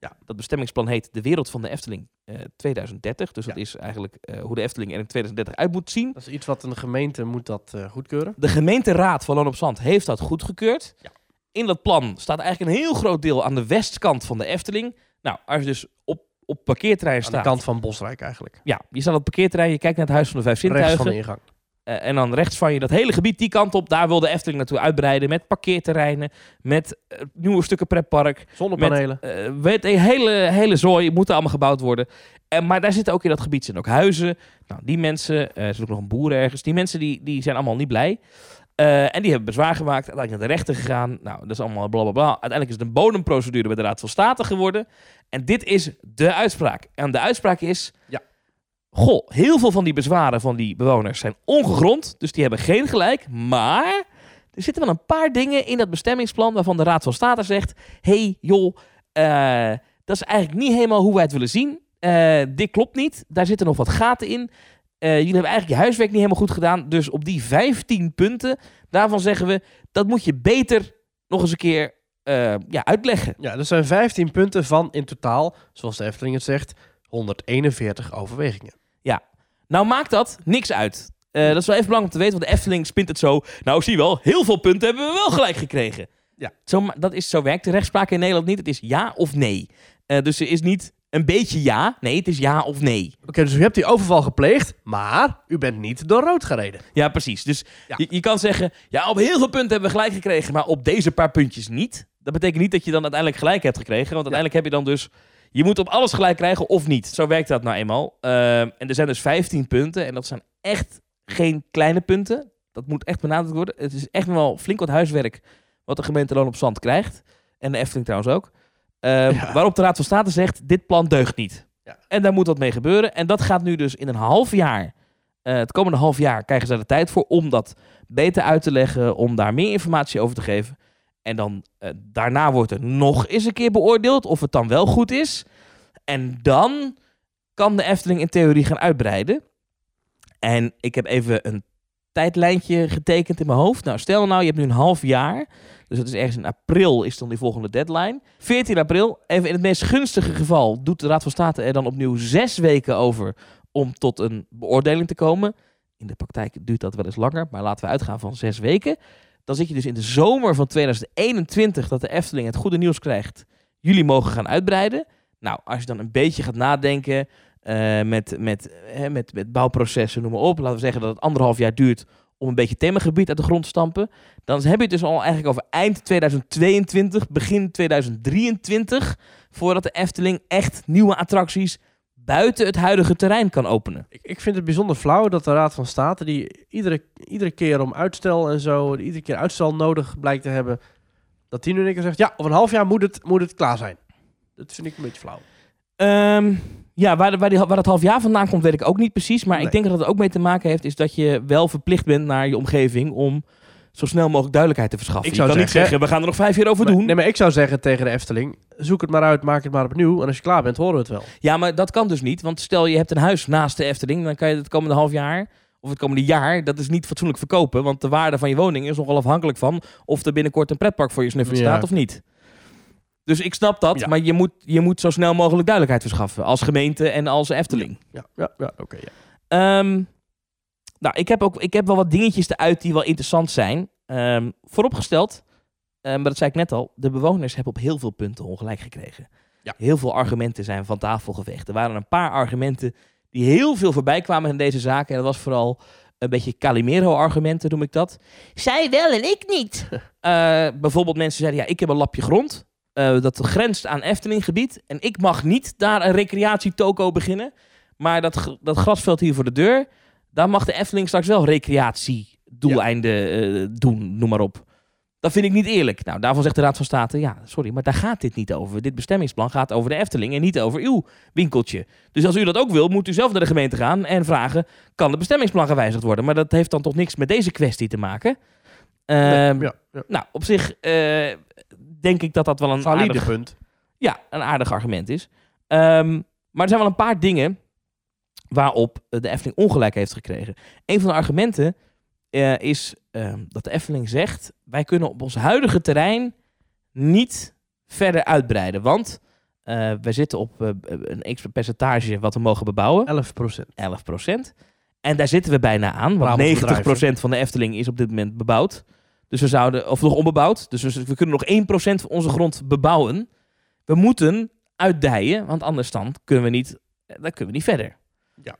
Ja. Dat bestemmingsplan heet De Wereld van de Efteling eh, 2030. Dus Ja. dat is eigenlijk eh, hoe de Efteling er in 2030 uit moet zien. dat is iets wat een gemeente moet dat eh, goedkeuren. De gemeenteraad van Loon op Zand heeft dat goedgekeurd. Ja. In dat plan staat eigenlijk een heel groot deel aan de westkant van de Efteling. Nou, als je dus op, op parkeerterrein Aan de staat. kant van Bosrijk eigenlijk. Ja, je staat op het parkeerterrein, je kijkt naar het Huis van de Vijf Rechts van Zintuigen. de ingang. Eh, en dan rechts van je dat hele gebied, die kant op. Daar wil de Efteling naartoe uitbreiden met parkeerterreinen. Met eh, nieuwe stukken pretpark. Zonnepanelen. Eh, weet, een hele, hele zooi, moeten allemaal gebouwd worden. En, maar daar zitten ook in dat gebied zitten ook huizen. Nou, die mensen, eh, er zit ook nog een boer ergens. Die mensen die, die zijn allemaal niet blij. Eh, en die hebben bezwaar gemaakt. Uiteindelijk naar de rechter gegaan. Nou, dat is allemaal bla bla bla. Uiteindelijk is het een bodemprocedure bij de Raad van State geworden. En dit is de uitspraak. En de uitspraak is... Ja. Goh, heel veel van die bezwaren van die bewoners zijn ongegrond. Dus die hebben geen gelijk. Maar er zitten wel een paar dingen in dat bestemmingsplan... waarvan de Raad van State zegt... hey, joh, eh, dat is eigenlijk niet helemaal hoe wij het willen zien. Eh, dit klopt niet. Daar zitten nog wat gaten in. Eh, jullie hebben eigenlijk je huiswerk niet helemaal goed gedaan. Dus op die 15 punten, daarvan zeggen we... dat moet je beter nog eens een keer eh, ja, uitleggen. Ja, er zijn 15 punten van in totaal, zoals de Efteling het zegt, 141 overwegingen. Nou maakt dat niks uit. Eh, dat is wel even belangrijk om te weten, want de Efteling spint het zo. Nou, zie je wel, heel veel punten hebben we wel gelijk gekregen. Ja. Zo, dat is, zo werkt de rechtspraak in Nederland niet. Het is ja of nee. Dus er is niet een beetje ja. Nee, het is ja of nee. Oké, dus u hebt die overval gepleegd, maar u bent niet door rood gereden. Ja, precies. Dus Ja. Je, je kan zeggen, ja, op heel veel punten hebben we gelijk gekregen, maar op deze paar puntjes niet. Dat betekent niet dat je dan uiteindelijk gelijk hebt gekregen, want uiteindelijk heb je dan dus, je moet op alles gelijk krijgen of niet. Zo werkt dat nou eenmaal. Ehm, en er zijn dus 15 punten en dat zijn echt geen kleine punten. Dat moet echt benadrukt worden. Het is echt wel flink wat huiswerk wat de gemeente Loon op Zand krijgt. En de Efteling trouwens ook. Ehm, Ja. Waarop de Raad van State zegt, dit plan deugt niet. Ja. En daar moet wat mee gebeuren. En dat gaat nu dus in een half jaar, eh, het komende half jaar, krijgen ze er de tijd voor om dat beter uit te leggen, om daar meer informatie over te geven. En dan eh, daarna wordt er nog eens een keer beoordeeld of het dan wel goed is. En dan kan de Efteling in theorie gaan uitbreiden. En ik heb even een tijdlijntje getekend in mijn hoofd. Nou, stel nou, je hebt nu een half jaar. Dus dat is ergens in april is dan die volgende deadline. 14 april, even in het meest gunstige geval, doet de Raad van State er dan opnieuw zes weken over om tot een beoordeling te komen. In de praktijk duurt dat wel eens langer, maar laten we uitgaan van zes weken. Dan zit je dus in de zomer van 2021 dat de Efteling het goede nieuws krijgt. Jullie mogen gaan uitbreiden. Nou, als je dan een beetje gaat nadenken eh, met, met, hè, met, met bouwprocessen, noem maar op. Laten we zeggen dat het anderhalf jaar duurt om een beetje themagebied uit de grond te stampen. Dan heb je het dus al eigenlijk over eind 2022, begin 2023, voordat de Efteling echt nieuwe attracties buiten het huidige terrein kan openen. Ik, ik vind het bijzonder flauw dat de Raad van State, die iedere, iedere keer om uitstel en zo, iedere keer uitstel nodig blijkt te hebben, dat die nu één keer zegt, ja, over een half jaar moet het, moet het klaar zijn. Dat vind ik een beetje flauw. Ehm, ja, waar, waar, die, waar dat half jaar vandaan komt, weet ik ook niet precies. Maar Nee. ik denk dat het ook mee te maken heeft, is dat je wel verplicht bent naar je omgeving om zo snel mogelijk duidelijkheid te verschaffen. Ik je zou kan niet zeggen- zeggen, we gaan er nog vijf jaar over Maar- doen. nee, maar ik zou zeggen tegen de Efteling, zoek het maar uit, maak het maar opnieuw. En als je klaar bent, horen we het wel. Ja, maar dat kan dus niet. Want stel je hebt een huis naast de Efteling, dan kan je het komende half jaar of het komende jaar, dat is niet fatsoenlijk verkopen. Want de waarde van je woning is nogal afhankelijk van of er binnenkort een pretpark voor je snuffert Ja. staat of niet. Dus ik snap dat, Ja. maar je moet, je moet zo snel mogelijk duidelijkheid verschaffen. Als gemeente en als Efteling. Ja, ja, ja oké. ja. Ehm, nou, ik heb, ook, ik heb wel wat dingetjes eruit die wel interessant zijn. Ehm, vooropgesteld, eh, maar dat zei ik net al, de bewoners hebben op heel veel punten ongelijk gekregen. Ja. Heel veel argumenten zijn van tafel geveegd. Er waren een paar argumenten die heel veel voorbij kwamen in deze zaak. En dat was vooral een beetje Calimero-argumenten, noem ik dat. Zij wel en ik niet. Eh, bijvoorbeeld mensen zeiden, ja, ik heb een lapje grond. Eh, dat grenst aan Eftelinggebied. En ik mag niet daar een recreatietoko beginnen. Maar dat, dat grasveld hier voor de deur, daar mag de Efteling straks wel recreatiedoeleinden eh, doen, noem maar op. Dat vind ik niet eerlijk. Nou, daarvan zegt de Raad van State, ja, sorry, maar daar gaat dit niet over. Dit bestemmingsplan gaat over de Efteling en niet over uw winkeltje. Dus als u dat ook wil, moet u zelf naar de gemeente gaan en vragen, kan het bestemmingsplan gewijzigd worden? Maar dat heeft dan toch niks met deze kwestie te maken. Nee, Ehm, ja, ja. Nou, op zich eh, denk ik dat dat wel een Valide aardig, punt. ja, een aardig argument is. Ehm, maar er zijn wel een paar dingen waarop de Efteling ongelijk heeft gekregen. Een van de argumenten eh, is ehm, dat de Efteling zegt... wij kunnen op ons huidige terrein niet verder uitbreiden. Want eh wij zitten op eh, een extra percentage wat we mogen bebouwen. 11 procent. 11% En daar zitten we bijna aan. Want Brabants 90 bedrijf, van de Efteling is op dit moment bebouwd. Dus we zouden, of nog onbebouwd. Dus we, we kunnen nog 1% van onze grond bebouwen. We moeten uitdijen, want anders dan kunnen we niet, eh, dan kunnen we niet verder. Ja.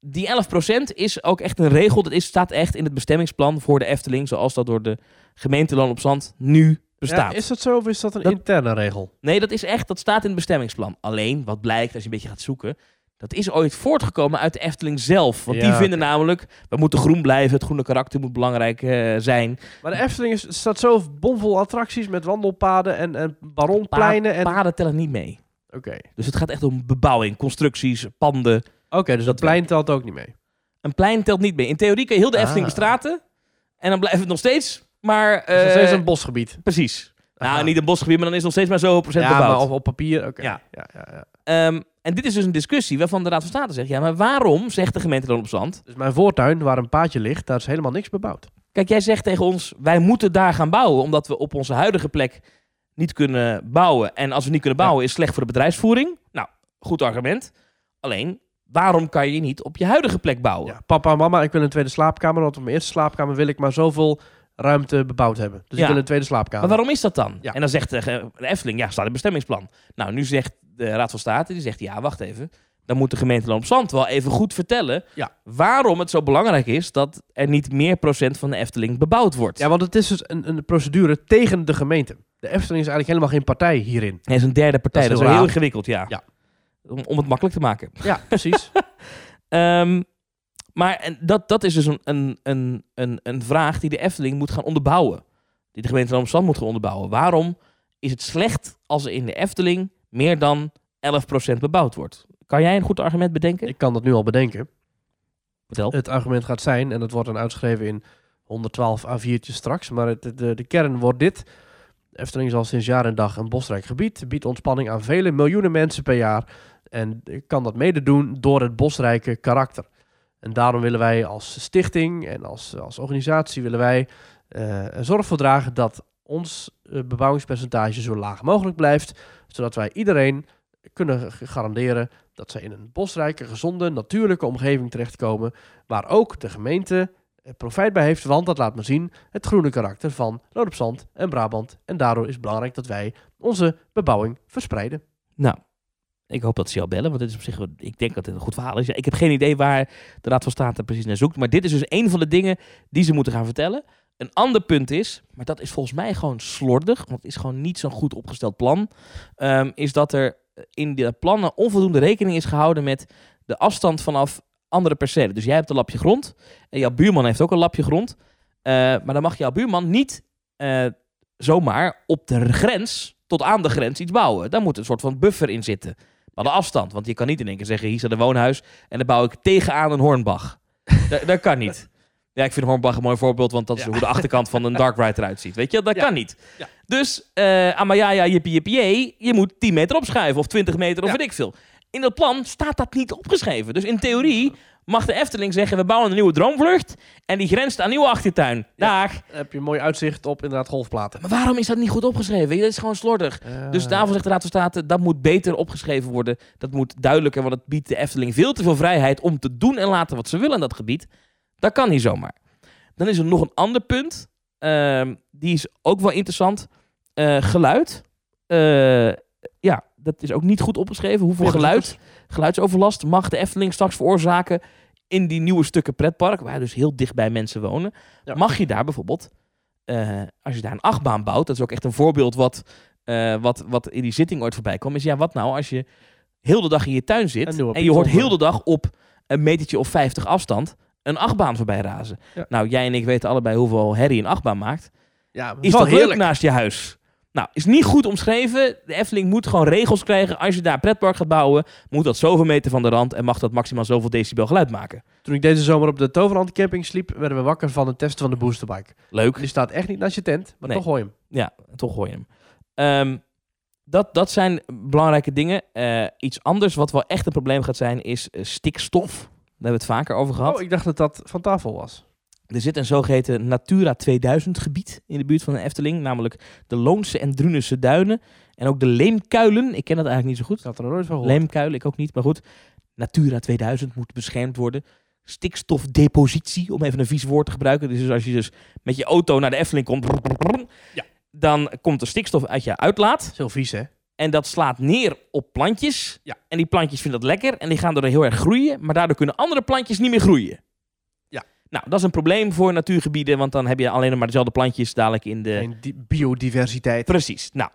Die 11% is ook echt een regel. Dat is, staat echt in het bestemmingsplan voor de Efteling, zoals dat door de gemeente Loon op Zand nu bestaat. Ja, is dat zo of is dat een Dat- interne regel? Nee, dat is echt, dat staat in het bestemmingsplan. Alleen, wat blijkt als je een beetje gaat zoeken, dat is ooit voortgekomen uit de Efteling zelf. Want die Ja, vinden namelijk, we moeten groen blijven, het groene karakter moet belangrijk eh, zijn. Maar de Efteling is, staat zo bomvol attracties met wandelpaden en, en baronpleinen. En... Paden tellen niet mee. Oké, Dus het gaat echt om bebouwing, constructies, panden. Oké, dus dat plein telt ook niet mee. Een plein telt niet mee. In theorie kun je heel de Ah. Efteling bestraten en dan blijft het nog steeds, maar... Dus dat is eh, steeds een bosgebied. Precies. Nou, niet een bosgebied, maar dan is het nog steeds maar zoveel procent ja, bebouwd. maar op, op papier, oké. Ja. Ja. Ja, ja, Ehm, en dit is dus een discussie waarvan de Raad van State zegt... ja, maar waarom, zegt de gemeente Loon op Zand... Dus mijn voortuin, waar een paadje ligt, daar is helemaal niks bebouwd. Kijk, jij zegt tegen ons, wij moeten daar gaan bouwen, omdat we op onze huidige plek niet kunnen bouwen. En als we niet kunnen bouwen, is slecht voor de bedrijfsvoering. Nou, goed argument. Alleen, waarom kan je niet op je huidige plek bouwen? Ja, papa en mama, ik wil een tweede slaapkamer, want op mijn eerste slaapkamer wil ik maar zoveel ruimte bebouwd hebben. Dus Ja. ik wil een tweede slaapkamer. Maar waarom is dat dan? Ja. En dan zegt de, Efteling, ja, staat in bestemmingsplan. Nou, nu zegt de Raad van State die zegt, ja, wacht even. Dan moet de gemeente Loon op Zand wel even goed vertellen Ja. waarom het zo belangrijk is dat er niet meer procent van de Efteling bebouwd wordt. Ja, want het is dus een, een procedure tegen de gemeente. De Efteling is eigenlijk helemaal geen partij hierin. Hij is een derde partij, Dat dat is is, heel ingewikkeld, ja. Ja. Om, om het makkelijk te maken. Ja, precies. [laughs] Ehm, maar en dat, dat is dus een, een, een, een, een vraag die de Efteling moet gaan onderbouwen. Die de gemeente Amsterdam moet gaan onderbouwen. Waarom is het slecht als er in de Efteling meer dan 11% bebouwd wordt? Kan jij een goed argument bedenken? Ik kan dat nu al bedenken. Vertel. Het argument gaat zijn, en dat wordt dan uitgeschreven in 112 A4'tjes straks, maar het, de, de kern wordt dit. Efteling is al sinds jaar en dag een bosrijk gebied, biedt ontspanning aan vele miljoenen mensen per jaar en kan dat mede doen door het bosrijke karakter. En daarom willen wij als stichting en als, als organisatie willen wij er zorg voor dragen dat ons eh, bebouwingspercentage zo laag mogelijk blijft, zodat wij iedereen kunnen garanderen dat zij in een bosrijke, gezonde, natuurlijke omgeving terechtkomen, waar ook de gemeente eh, profijt bij heeft, want dat laat maar zien het groene karakter van Loon op Zand en Brabant. En daardoor is het belangrijk dat wij onze bebouwing verspreiden. Nou, ik hoop dat ze jou bellen, want dit is op zich, ik denk dat het een goed verhaal is. Ja, ik heb geen idee waar de Raad van State precies naar zoekt, maar dit is dus een van de dingen die ze moeten gaan vertellen. Een ander punt is, maar dat is volgens mij gewoon slordig, want het is gewoon niet zo'n goed opgesteld plan, ehm, is dat er in de plannen onvoldoende rekening is gehouden met de afstand vanaf andere percelen. Dus jij hebt een lapje grond en jouw buurman heeft ook een lapje grond, Eh, maar dan mag jouw buurman niet eh, zomaar op de grens, tot aan de grens, iets bouwen. Daar moet een soort van buffer in zitten. Maar de afstand, want je kan niet in één keer zeggen, hier staat een woonhuis en dan bouw ik tegenaan een Hornbach. [laughs] dat, dat kan niet. Ja, ik vind Hornbach een mooi voorbeeld, want dat is Ja. hoe de achterkant van een Dark Ride eruit ziet. Weet je, dat Ja. kan niet. Ja. Dus, eh Amayaya, jippie, je moet 10 meter opschuiven of 20 meter of weet ik veel. In dat plan staat dat niet opgeschreven. Dus in theorie mag de Efteling zeggen, we bouwen een nieuwe droomvlucht en die grenst aan nieuwe achtertuin. Ja. Dan heb je een mooi uitzicht op inderdaad golfplaten. Maar waarom is dat niet goed opgeschreven? Je, Dat is gewoon slordig. Dus daarvoor zegt de Raad van State, dat moet beter opgeschreven worden. Dat moet duidelijker, want het biedt de Efteling veel te veel vrijheid om te doen en laten wat ze willen in dat gebied. Dat kan niet zomaar. Dan is er nog een ander punt. Ehm, die is ook wel interessant. Eh, geluid. Eh, ja, dat is ook niet goed opgeschreven. Hoeveel geluid, geluidsoverlast mag de Efteling straks veroorzaken in die nieuwe stukken pretpark, waar dus heel dicht bij mensen wonen. Ja. Mag je daar bijvoorbeeld, eh, als je daar een achtbaan bouwt, dat is ook echt een voorbeeld wat, wat, wat in die zitting ooit voorbij kwam, is ja, wat nou als je heel de dag in je tuin zit en je hoort heel de dag op een metertje of 50 afstand een achtbaan voorbij razen. Ja. Nou, jij en ik weten allebei hoeveel herrie een achtbaan maakt. ja, Is dat heerlijk. leuk naast je huis? Nou, is niet goed omschreven. De Efteling moet gewoon regels krijgen. Als je daar een pretpark gaat bouwen, moet dat zoveel meter van de rand en mag dat maximaal zoveel decibel geluid maken. Toen ik deze zomer op de Toverland camping sliep, werden we wakker van het testen van de boosterbike. Leuk. Die staat echt niet naast je tent, maar Nee. toch hoor je hem. Ja, toch gooi je hem. Ehm, dat, dat zijn belangrijke dingen. Eh, iets anders wat wel echt een probleem gaat zijn, is eh, stikstof. Daar hebben we het vaker over gehad. Oh, ik dacht dat dat van tafel was. Er zit een zogeheten Natura 2000 gebied in de buurt van de Efteling. Namelijk de Loonse en Drunense duinen. En ook de Leemkuilen. Ik ken dat eigenlijk niet zo goed. Ik had er nooit van gehoord. Leemkuilen, ik ook niet. Maar goed, Natura 2000 moet beschermd worden. Stikstofdepositie, om even een vies woord te gebruiken. Dus als je dus met je auto naar de Efteling komt... Ja. Dan komt er stikstof uit je uitlaat. Dat heel vies, hè? En dat slaat neer op plantjes. Ja. En die plantjes vinden dat lekker. En die gaan door heel erg groeien. Maar daardoor kunnen andere plantjes niet meer groeien. Ja. Nou, dat is een probleem voor natuurgebieden. Want dan heb je alleen maar dezelfde plantjes dadelijk in de... Geen di- biodiversiteit. Precies. Nou,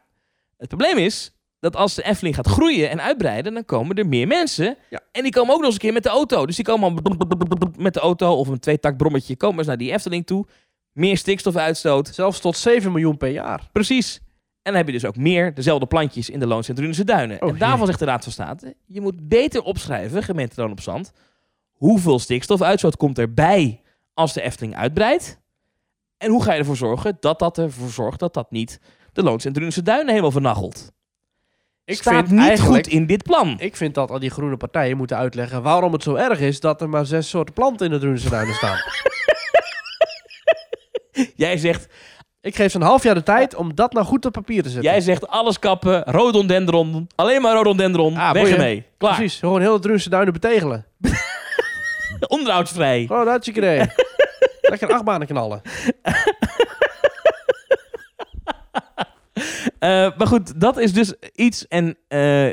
het probleem is dat als de Efteling gaat groeien en uitbreiden, dan komen er meer mensen. Ja. En die komen ook nog eens een keer met de auto. Dus die komen al met de auto of een tweetakt brommetje. Komen ze naar die Efteling toe. Meer stikstofuitstoot. Zelfs tot 7 miljoen per jaar. Precies. En dan heb je dus ook meer dezelfde plantjes in de Loons en Drunense duinen. Oh, en daarvan jee. zegt de Raad van State, je moet beter opschrijven, gemeente Loon op Zand, hoeveel stikstofuitstoot komt erbij als de Efteling uitbreidt. En hoe ga je ervoor zorgen dat dat ervoor zorgt dat dat niet de Loons en Drunense duinen helemaal vernachelt. Ik Staat vind niet goed in dit plan. Ik vind dat al die groene partijen moeten uitleggen waarom het zo erg is dat er maar zes soorten planten in de Drunense duinen staan. [laughs] Jij zegt, Ik geef ze een half jaar de tijd om dat nou goed op papier te zetten. jij zegt alles kappen, rhododendron, alleen maar rhododendron, Ah, weg ermee. Klaar, Precies, gewoon heel de Drunense duinen betegelen. [laughs] onderhoudsvrij. Gewoon hartstikke idee. [laughs] Lekker achtbanen knallen. [laughs] Eh, maar goed, dat is dus iets. En eh,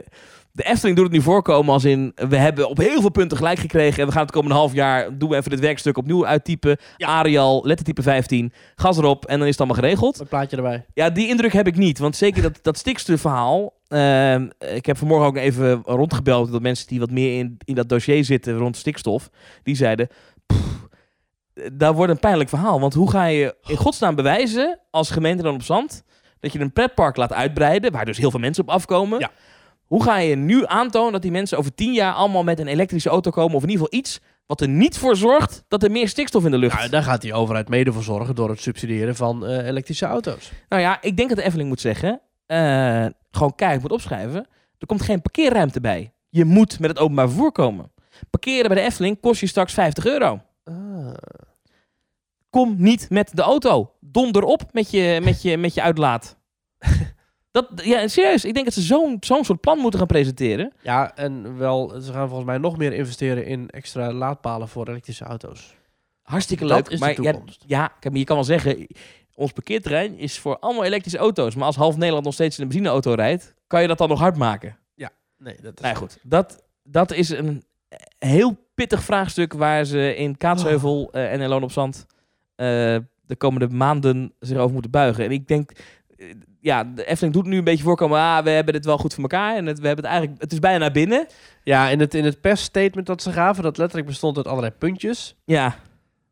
De Efteling doet het nu voorkomen als in... We hebben op heel veel punten gelijk gekregen. En we gaan het komende half jaar... Doen we even dit werkstuk opnieuw uittypen. Ja. Arial, lettertype 15. Gas erop en dan is het allemaal geregeld. Een plaatje erbij. Ja, die indruk heb ik niet. Want zeker dat, dat stikstofverhaal... ehm, ik heb vanmorgen ook even rondgebeld... dat mensen die wat meer in, in dat dossier zitten rond stikstof... die zeiden... "Pff, daar wordt een pijnlijk verhaal. Want hoe ga je in godsnaam bewijzen... als gemeente dan op zand... dat je een pretpark laat uitbreiden... waar dus heel veel mensen op afkomen... Ja. Hoe ga je nu aantonen dat die mensen over tien jaar allemaal met een elektrische auto komen? Of in ieder geval iets wat er niet voor zorgt dat er meer stikstof in de lucht Nou, daar gaat die overheid mede voor zorgen door het subsidiëren van eh, elektrische auto's. Nou ja, ik denk dat de Efteling moet zeggen, eh, gewoon keihard moet opschrijven. Er komt geen parkeerruimte bij. Je moet met het openbaar vervoer komen. Parkeren bij de Efteling kost je straks 50 euro. Ah. Kom niet met de auto. Donder op met je, met je, met je uitlaat. Dat, ja, serieus. Ik denk dat ze zo'n zo'n soort plan moeten gaan presenteren. Ja, en wel, ze gaan volgens mij nog meer investeren in extra laadpalen voor elektrische auto's. Hartstikke Dat leuk. is de maar ja, toekomst. ja, maar je kan wel zeggen, ons parkeerterrein is voor allemaal elektrische auto's. Maar als half Nederland nog steeds in een benzineauto rijdt, kan je dat dan nog hard maken? Nee, dat is... Nou ja, goed. Dat, dat is een heel pittig vraagstuk waar ze in Kaatsheuvel eh, en in Loon op Zand eh, de komende maanden zich over moeten buigen. En ik denk, eh, ja, de Efteling doet nu een beetje voorkomen, ah, we hebben dit wel goed voor elkaar. En het, we hebben het eigenlijk, het is bijna naar binnen. Ja, in het, in het persstatement dat ze gaven, dat letterlijk bestond uit allerlei puntjes, Ja,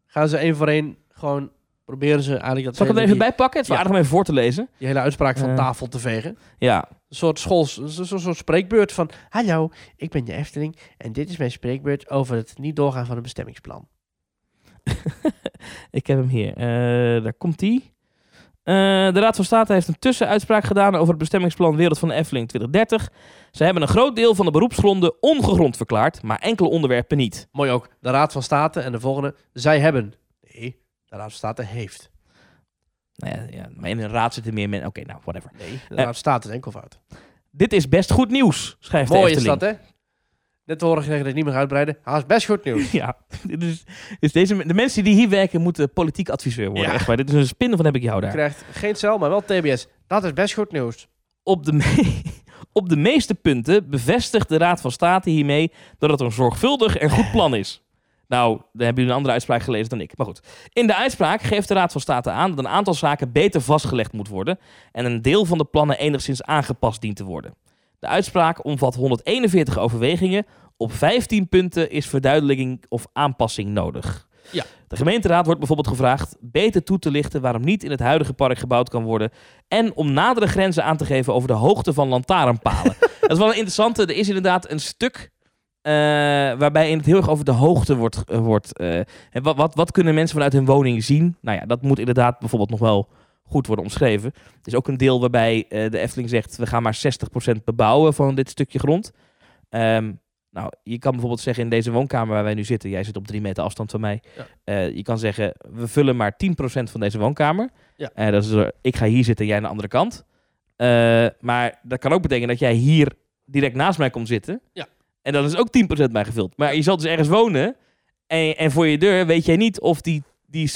gaan ze één voor één gewoon proberen ze eigenlijk dat zal ik hem even bij pakken? Het is Ja. aardig om even voor te lezen. die hele uitspraak van Eh. tafel te vegen. Ja, Een soort schools, een soort, soort spreekbeurt van... Hallo, ik ben de Efteling en dit is mijn spreekbeurt over het niet doorgaan van een bestemmingsplan. [laughs] ik heb hem hier. Eh, daar komt hij. De Raad van State heeft een tussenuitspraak gedaan over het bestemmingsplan Wereld van de Efteling 2030. Ze hebben een groot deel van de beroepsgronden ongegrond verklaard, maar enkele onderwerpen niet. Mooi ook, de Raad van State en de volgende, zij hebben. Nee, de Raad van State heeft. Nou ja, ja, maar in een raad zitten meer mensen. Oké, nou, whatever. Nee, de Eh. Raad van State is enkelvoud. Dit is best goed nieuws, schrijft de Mooi is Efteling. dat, hè? Net te horen gekregen dat ik niet meer uitbreiden. Is best goed nieuws. [laughs] Ja, is, dus deze, de mensen die hier werken moeten politiek adviseur worden. Ja. Echt waar. Dit is een spin van heb ik jou Je daar. krijgt geen cel, maar wel TBS. Dat is best goed nieuws. Op de, me- [laughs] op de meeste punten bevestigt de Raad van State hiermee dat het een zorgvuldig en goed plan is. Nou, dan hebben jullie een andere uitspraak gelezen dan ik. Maar goed. In de uitspraak geeft de Raad van State aan dat een aantal zaken beter vastgelegd moet worden en een deel van de plannen enigszins aangepast dient te worden. De uitspraak omvat 141 overwegingen. Op 15 punten is verduidelijking of aanpassing nodig. Ja. De gemeenteraad wordt bijvoorbeeld gevraagd beter toe te lichten waarom niet in het huidige park gebouwd kan worden en om nadere grenzen aan te geven over de hoogte van lantaarnpalen. [laughs] dat is wel een interessante. Er is inderdaad een stuk eh, waarbij in het heel erg over de hoogte wordt. eh, wordt eh, en wat, wat, wat kunnen mensen vanuit hun woning zien? Nou ja, dat moet inderdaad bijvoorbeeld nog wel goed worden omschreven. Er is ook een deel waarbij de Efteling zegt... we gaan maar 60% bebouwen van dit stukje grond. Ehm, nou, je kan bijvoorbeeld zeggen in deze woonkamer waar wij nu zitten... jij zit op drie meter afstand van mij. Ja. Eh, je kan zeggen, we vullen maar 10% van deze woonkamer. Ja. Eh, dat is, ik ga hier zitten, jij aan de andere kant. Eh, maar dat kan ook betekenen dat jij hier direct naast mij komt zitten. Ja. En dan is ook 10% bijgevuld. Maar je zal dus ergens wonen... En, en voor je deur weet jij niet of die, die 60%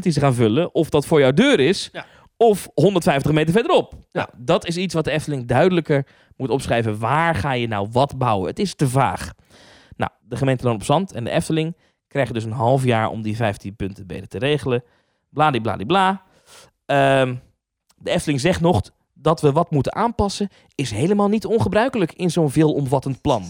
die ze gaan vullen... of dat voor jouw deur is... Ja. of 150 meter verderop. Ja. Nou, dat is iets wat de Efteling duidelijker moet opschrijven. Waar ga je nou wat bouwen? Het is te vaag. Nou, de gemeente Loon op Zand en de Efteling krijgen dus een half jaar om die 15 punten beter te regelen. Bladibladibla. Ehm de Efteling zegt nog dat we wat moeten aanpassen, is helemaal niet ongebruikelijk in zo'n veelomvattend plan.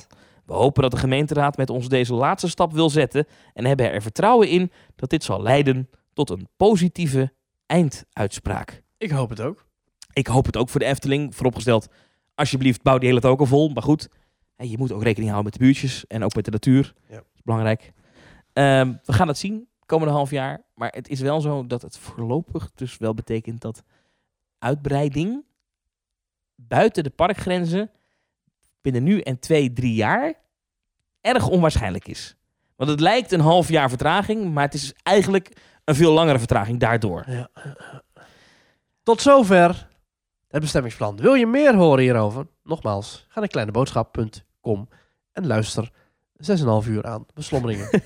We hopen dat de gemeenteraad met ons deze laatste stap wil zetten en hebben er vertrouwen in dat dit zal leiden tot een positieve einduitspraak. Ik hoop het ook. Ik hoop het ook voor de Efteling. Vooropgesteld, alsjeblieft, bouw die hele token vol. Maar goed, je moet ook rekening houden met de buurtjes en ook met de natuur. Ja. Dat is belangrijk. Ehm, we gaan het zien komende half jaar. Maar het is wel zo dat het voorlopig dus wel betekent dat uitbreiding buiten de parkgrenzen binnen nu en twee, drie jaar erg onwaarschijnlijk is. Want het lijkt een half jaar vertraging, maar het is eigenlijk een veel langere vertraging daardoor. Ja. Tot zover het bestemmingsplan. Wil je meer horen hierover? Nogmaals, ga naar kleineboodschap.com en luister 6,5 uur aan beslommeringen. [laughs]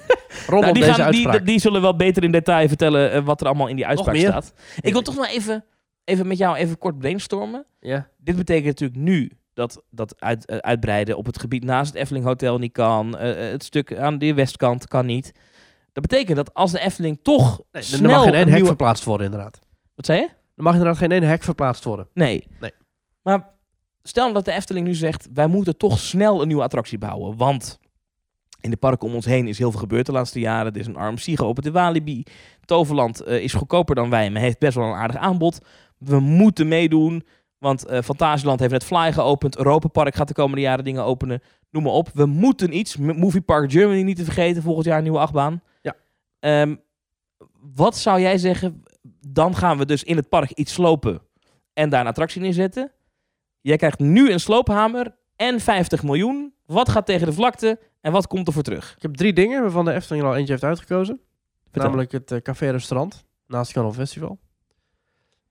Rondom Nou, die, deze gaan, die, die zullen wel beter in detail vertellen eh, wat er allemaal in die uitspraak staat. Ik wil toch nog even, even met jou even kort brainstormen. ja. Dit betekent natuurlijk nu dat, dat uit, eh, uitbreiden op het gebied naast het Efteling Hotel niet kan. eh, het stuk aan de westkant kan niet. Dat betekent dat als de Efteling toch Nee, snel er mag geen hek nieuwe... verplaatst worden, inderdaad. Wat zei je? Er mag inderdaad geen één hek verplaatst worden. Nee. Nee. Maar stel dat de Efteling nu zegt, wij moeten toch snel een nieuwe attractie bouwen. Want in de parken om ons heen is heel veel gebeurd de laatste jaren. Er is een RMC geopend in Walibi. Toverland eh, is goedkoper dan wij, maar heeft best wel een aardig aanbod. We moeten meedoen, want eh Fantasieland heeft net Fly geopend. Europa Park gaat de komende jaren dingen openen. Noem maar op. We moeten iets. Movie Park Germany niet te vergeten. Volgend jaar een nieuwe achtbaan. Ja. Ehm, wat zou jij zeggen? Dan gaan we dus in het park iets slopen en daar een attractie neerzetten. Jij krijgt nu een sloophamer en 50 miljoen. Wat gaat tegen de vlakte en wat komt er voor terug? Ik heb drie dingen waarvan de Efteling al eentje heeft uitgekozen. Vertel. Namelijk het eh, café-restaurant naast het Carnival Festival.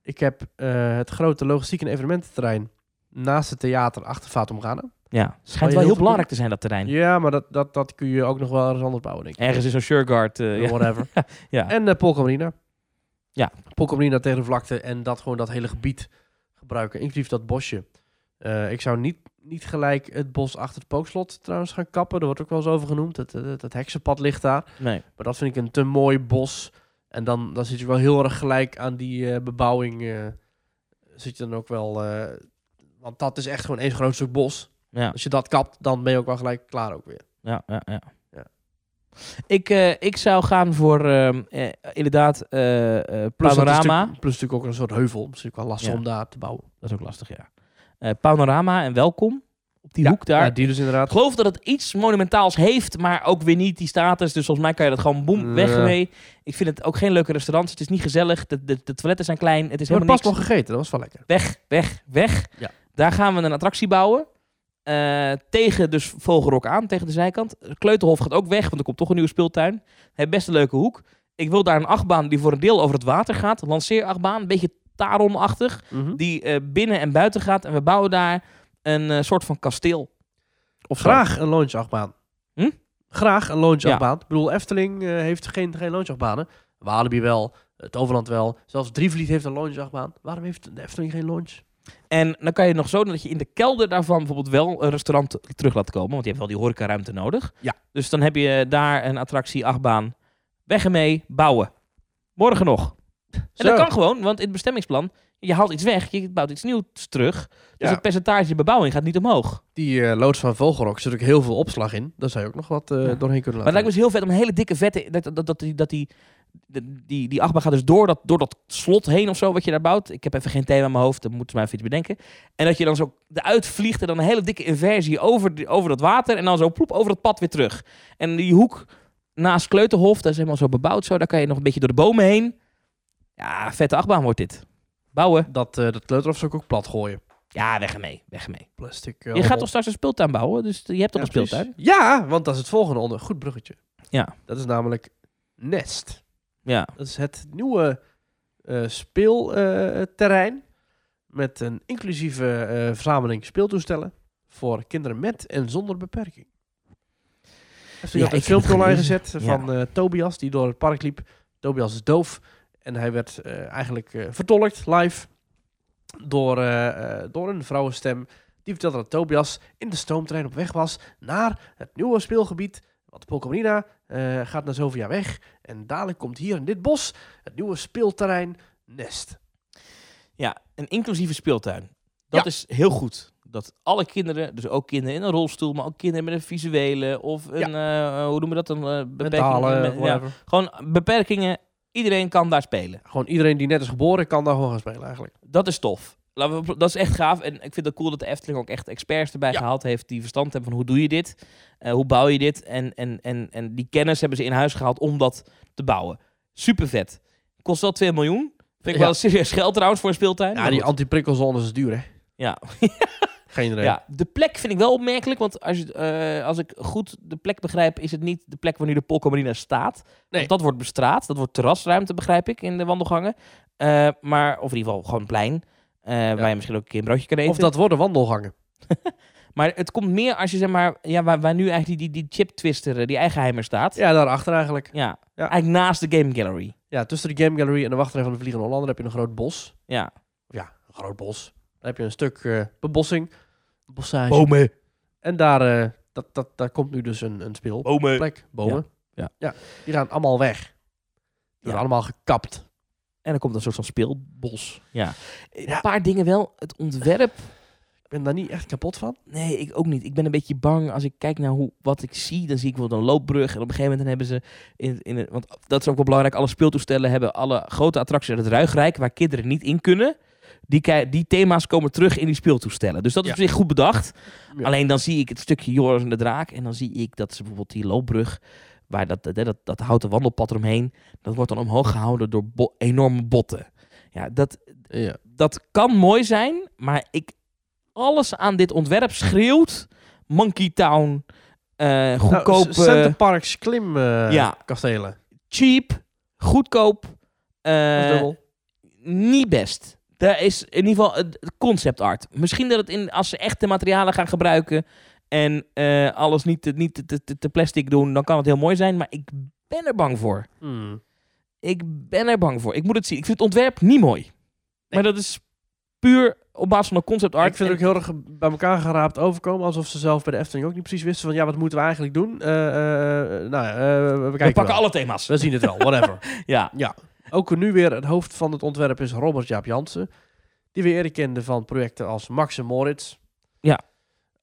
Ik heb eh, het grote logistiek- en evenemententerrein naast het theater achter Fatum Ghana. Ja, schijnt wel heel belangrijk te zijn, dat terrein. Ja, maar dat, dat, dat kun je ook nog wel ergens anders bouwen, denk ik. Ergens in zo'n Sureguard. eh, ja. Whatever. [laughs] Ja. En uh, Polka Marina. Ja. Polka Marina tegen de vlakte en dat gewoon dat hele gebied gebruiken, inclusief dat bosje. Eh, ik zou niet, niet gelijk het bos achter het pookslot trouwens gaan kappen. Er wordt ook wel eens over genoemd. Het, het, het heksenpad ligt daar. Nee. Maar dat vind ik een te mooi bos. En dan, dan zit je wel heel erg gelijk aan die eh, bebouwing. eh, zit je dan ook wel... want dat is echt gewoon één groot stuk bos. Ja, Als je dat kapt, dan ben je ook wel gelijk klaar ook weer. ja, ja. ja. Ik, eh, ik zou gaan voor ehm, eh, inderdaad eh, Plus is panorama. natuurlijk- plus natuurlijk ook een soort heuvel. Misschien wel lastig Ja. om daar te bouwen. Dat is ook lastig, ja. Panorama en welkom. Op die Ja, hoek daar. Ja, die dus inderdaad. Ik geloof dat het iets monumentaals heeft, maar ook weer niet die status. Dus volgens mij kan je dat gewoon boem, weg ermee. Ik vind het ook geen leuke restaurants. Het is niet gezellig. De, de, de toiletten zijn klein. Het is Maar helemaal pas niks. nog gegeten, dat was wel lekker. Weg, weg, weg. Ja. Daar gaan we een attractie bouwen. Eh, tegen dus Vogelrok aan, tegen de zijkant. Kleuterhof gaat ook weg, want er komt toch een nieuwe speeltuin. Heeft best een leuke hoek. Ik wil daar een achtbaan die voor een deel over het water gaat. Een lanceerachtbaan, een beetje Taron-achtig. Mhm. Die eh, binnen en buiten gaat. En we bouwen daar een eh, soort van kasteel. Of zo. Graag een launchachtbaan. Hm? Graag een launchachtbaan. Ik bedoel, Efteling heeft geen, geen launchachtbanen. Walibi wel, het Overland wel. Zelfs Drievliet heeft een launchachtbaan. Waarom heeft de Efteling geen launch? En dan kan je nog zo dat je in de kelder daarvan bijvoorbeeld wel een restaurant terug laat komen. Want je hebt wel die horecaruimte nodig. Ja. Dus dan heb je daar een attractie, achtbaan. Weg ermee, bouwen. Morgen nog. En Zo. dat kan gewoon, want in het bestemmingsplan, je haalt iets weg, je bouwt iets nieuws terug. Dus Ja. het percentage bebouwing gaat niet omhoog. Die eh, loods van Vogelrok zit ook heel veel opslag in. Daar zou je ook nog wat eh, Ja. doorheen kunnen Maar het laten. lijkt me dus heel vet om een hele dikke vette... Dat, dat, dat, die, dat die, die, die, die achtbaan gaat dus door dat, door dat slot heen of zo wat je daar bouwt. Ik heb even geen thema in mijn hoofd, dan moeten ze mij even iets bedenken. En dat je dan zo eruit vliegt en dan een hele dikke inversie over, die, over dat water. En dan zo ploep over het pad weer terug. En die hoek naast Kleuterhof, dat is helemaal zo bebouwd zo. Daar kan je nog een beetje door de bomen heen. Ja, vette achtbaan wordt dit. Bouwen. Dat, eh dat kleuterhof zou ik ook plat gooien. Ja, weg ermee, weg ermee. Plastic. eh, Je gaat toch straks een speeltuin bouwen, dus je hebt toch Ja, een speeltuin? precies. Ja, want dat is het volgende onder. Goed bruggetje. Ja. Dat is namelijk Nest. Ja. Dat is het nieuwe eh, speelterrein. met een inclusieve eh, verzameling speeltoestellen. Voor kinderen met en zonder beperking. Heeft ja, ik een filmpje online gezet Ja. van eh, Tobias, die door het park liep. Tobias is doof. En hij werd eigenlijk vertolkt live door, door een vrouwenstem. Die vertelde dat Tobias in de stoomtrein op weg was naar het nieuwe speelgebied. Want Pokémonina eh gaat na zoveel jaar weg. En dadelijk komt hier in dit bos het nieuwe speelterrein Nest. Ja, een inclusieve speeltuin. Dat Ja. is heel goed. Dat alle kinderen, dus ook kinderen in een rolstoel, maar ook kinderen met een visuele of een, eh, hoe noemen we dat, een eh, beperking. Mentale, met- ja, gewoon beperkingen. Iedereen kan daar spelen. Gewoon iedereen die net is geboren kan daar gewoon gaan spelen eigenlijk. Dat is tof. We, dat is echt gaaf. En ik vind het cool dat de Efteling ook echt experts erbij Ja. gehaald heeft die verstand hebben van hoe doe je dit, Eh, hoe bouw je dit. En, en, en, en die kennis hebben ze in huis gehaald om dat te bouwen. Super vet. Kost wel 2 miljoen. Vind ik Ja. wel serieus geld trouwens voor een speeltuin. Ja, die goed. anti-prikkelzones is duur hè. ja. [laughs] Geen. Ja, de plek vind ik wel opmerkelijk, want als, je, eh, als ik goed de plek begrijp, is het niet de plek waar nu de Polka Marina staat. Nee. Dat wordt bestraat, dat wordt terrasruimte, begrijp ik, in de wandelgangen. Eh, maar, of in ieder geval gewoon plein, eh, waar je misschien ook een keer een broodje kan eten. Of dat worden wandelgangen. [laughs] Maar het komt meer als je zeg maar, ja, waar, waar nu eigenlijk die, die, die chip twister, die eigenheimer staat. Ja. Ja, daarachter eigenlijk. ja. Ja. Eigenlijk naast de Game Gallery. Ja, tussen de Game Gallery en de wachtrij van de Vliegende Hollander heb je een groot bos. Ja. Ja, een groot bos. Dan heb je een stuk eh, bebossing. Bossage. Bomen. En daar, eh, dat, dat, daar komt nu dus een, een speelplek. Bomen. Bomen. Ja. ja. Die gaan allemaal weg. Die worden Ja. allemaal gekapt. En dan komt een soort van speelbos. Ja. Een paar dingen wel. Het ontwerp. Ik ben daar niet echt kapot van. Nee, ik ook niet. Ik ben een beetje bang als ik kijk naar hoe, wat ik zie. Dan zie ik bijvoorbeeld een loopbrug. En op een gegeven moment dan hebben ze... In, in het, want dat is ook wel belangrijk. Alle speeltoestellen hebben alle grote attracties uit het Ruigrijk... waar kinderen niet in kunnen. Die, die thema's komen terug in die speeltoestellen. Dus dat is Ja. op zich goed bedacht. Ja. Alleen dan zie ik het stukje Joris en de Draak. En dan zie ik dat ze bijvoorbeeld die loopbrug... waar dat, dat, dat, dat houten wandelpad eromheen... dat wordt dan omhoog gehouden door bo- enorme botten. Ja, dat, Ja. dat kan mooi zijn, maar ik, alles aan dit ontwerp schreeuwt Monkey Town, eh goedkoop, Nou, Center Parks klim eh, ja. kastelen. cheap, goedkoop, eh, niet best. Daar is in ieder geval het concept art. Misschien dat het in, als ze echte materialen gaan gebruiken en eh, alles niet, te- niet te, te, te plastic doen, dan kan het heel mooi zijn, maar ik ben er bang voor. Hmm. Ik ben er bang voor. Ik moet het zien. Ik vind het ontwerp niet mooi. Maar dat is puur op basis van een concept art. Ik vind het ook heel erg bij elkaar geraapt overkomen. Alsof ze zelf bij de Efteling ook niet precies wisten van... Ja, wat moeten we eigenlijk doen? Eh, eh, nou ja, we, we pakken wel. alle thema's. We zien het wel, whatever. [laughs] Ja. ja. Ook nu weer het hoofd van het ontwerp is Robert Jaap Jansen. Die we eerder kenden van projecten als Max en Moritz. Ja.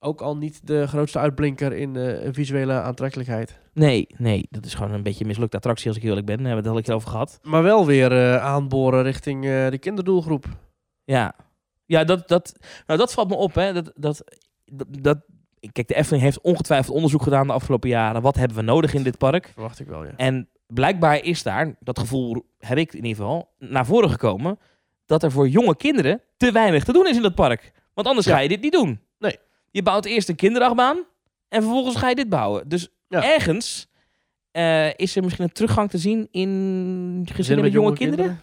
Ook al niet de grootste uitblinker in eh, visuele aantrekkelijkheid. Nee, nee, dat is gewoon een beetje een mislukte attractie als ik eerlijk ben. Daar hebben we het al keer over gehad. Maar wel weer eh, aanboren richting eh, de kinderdoelgroep. Ja, ja dat, dat, nou, dat valt me op. Hè. Dat, dat, dat, dat- kijk, de Efteling heeft ongetwijfeld onderzoek gedaan de afgelopen jaren. Wat hebben we nodig in dit park? Verwacht ik wel, ja. En blijkbaar is daar, dat gevoel heb ik in ieder geval, naar voren gekomen... dat er voor jonge kinderen te weinig te doen is in dat park. Want anders Ja. ga je dit niet doen. Je bouwt eerst een kinderachtbaan en vervolgens ga je dit bouwen. Dus Ja. ergens eh, is er misschien een teruggang te zien in gezinnen met jonge, kinderen.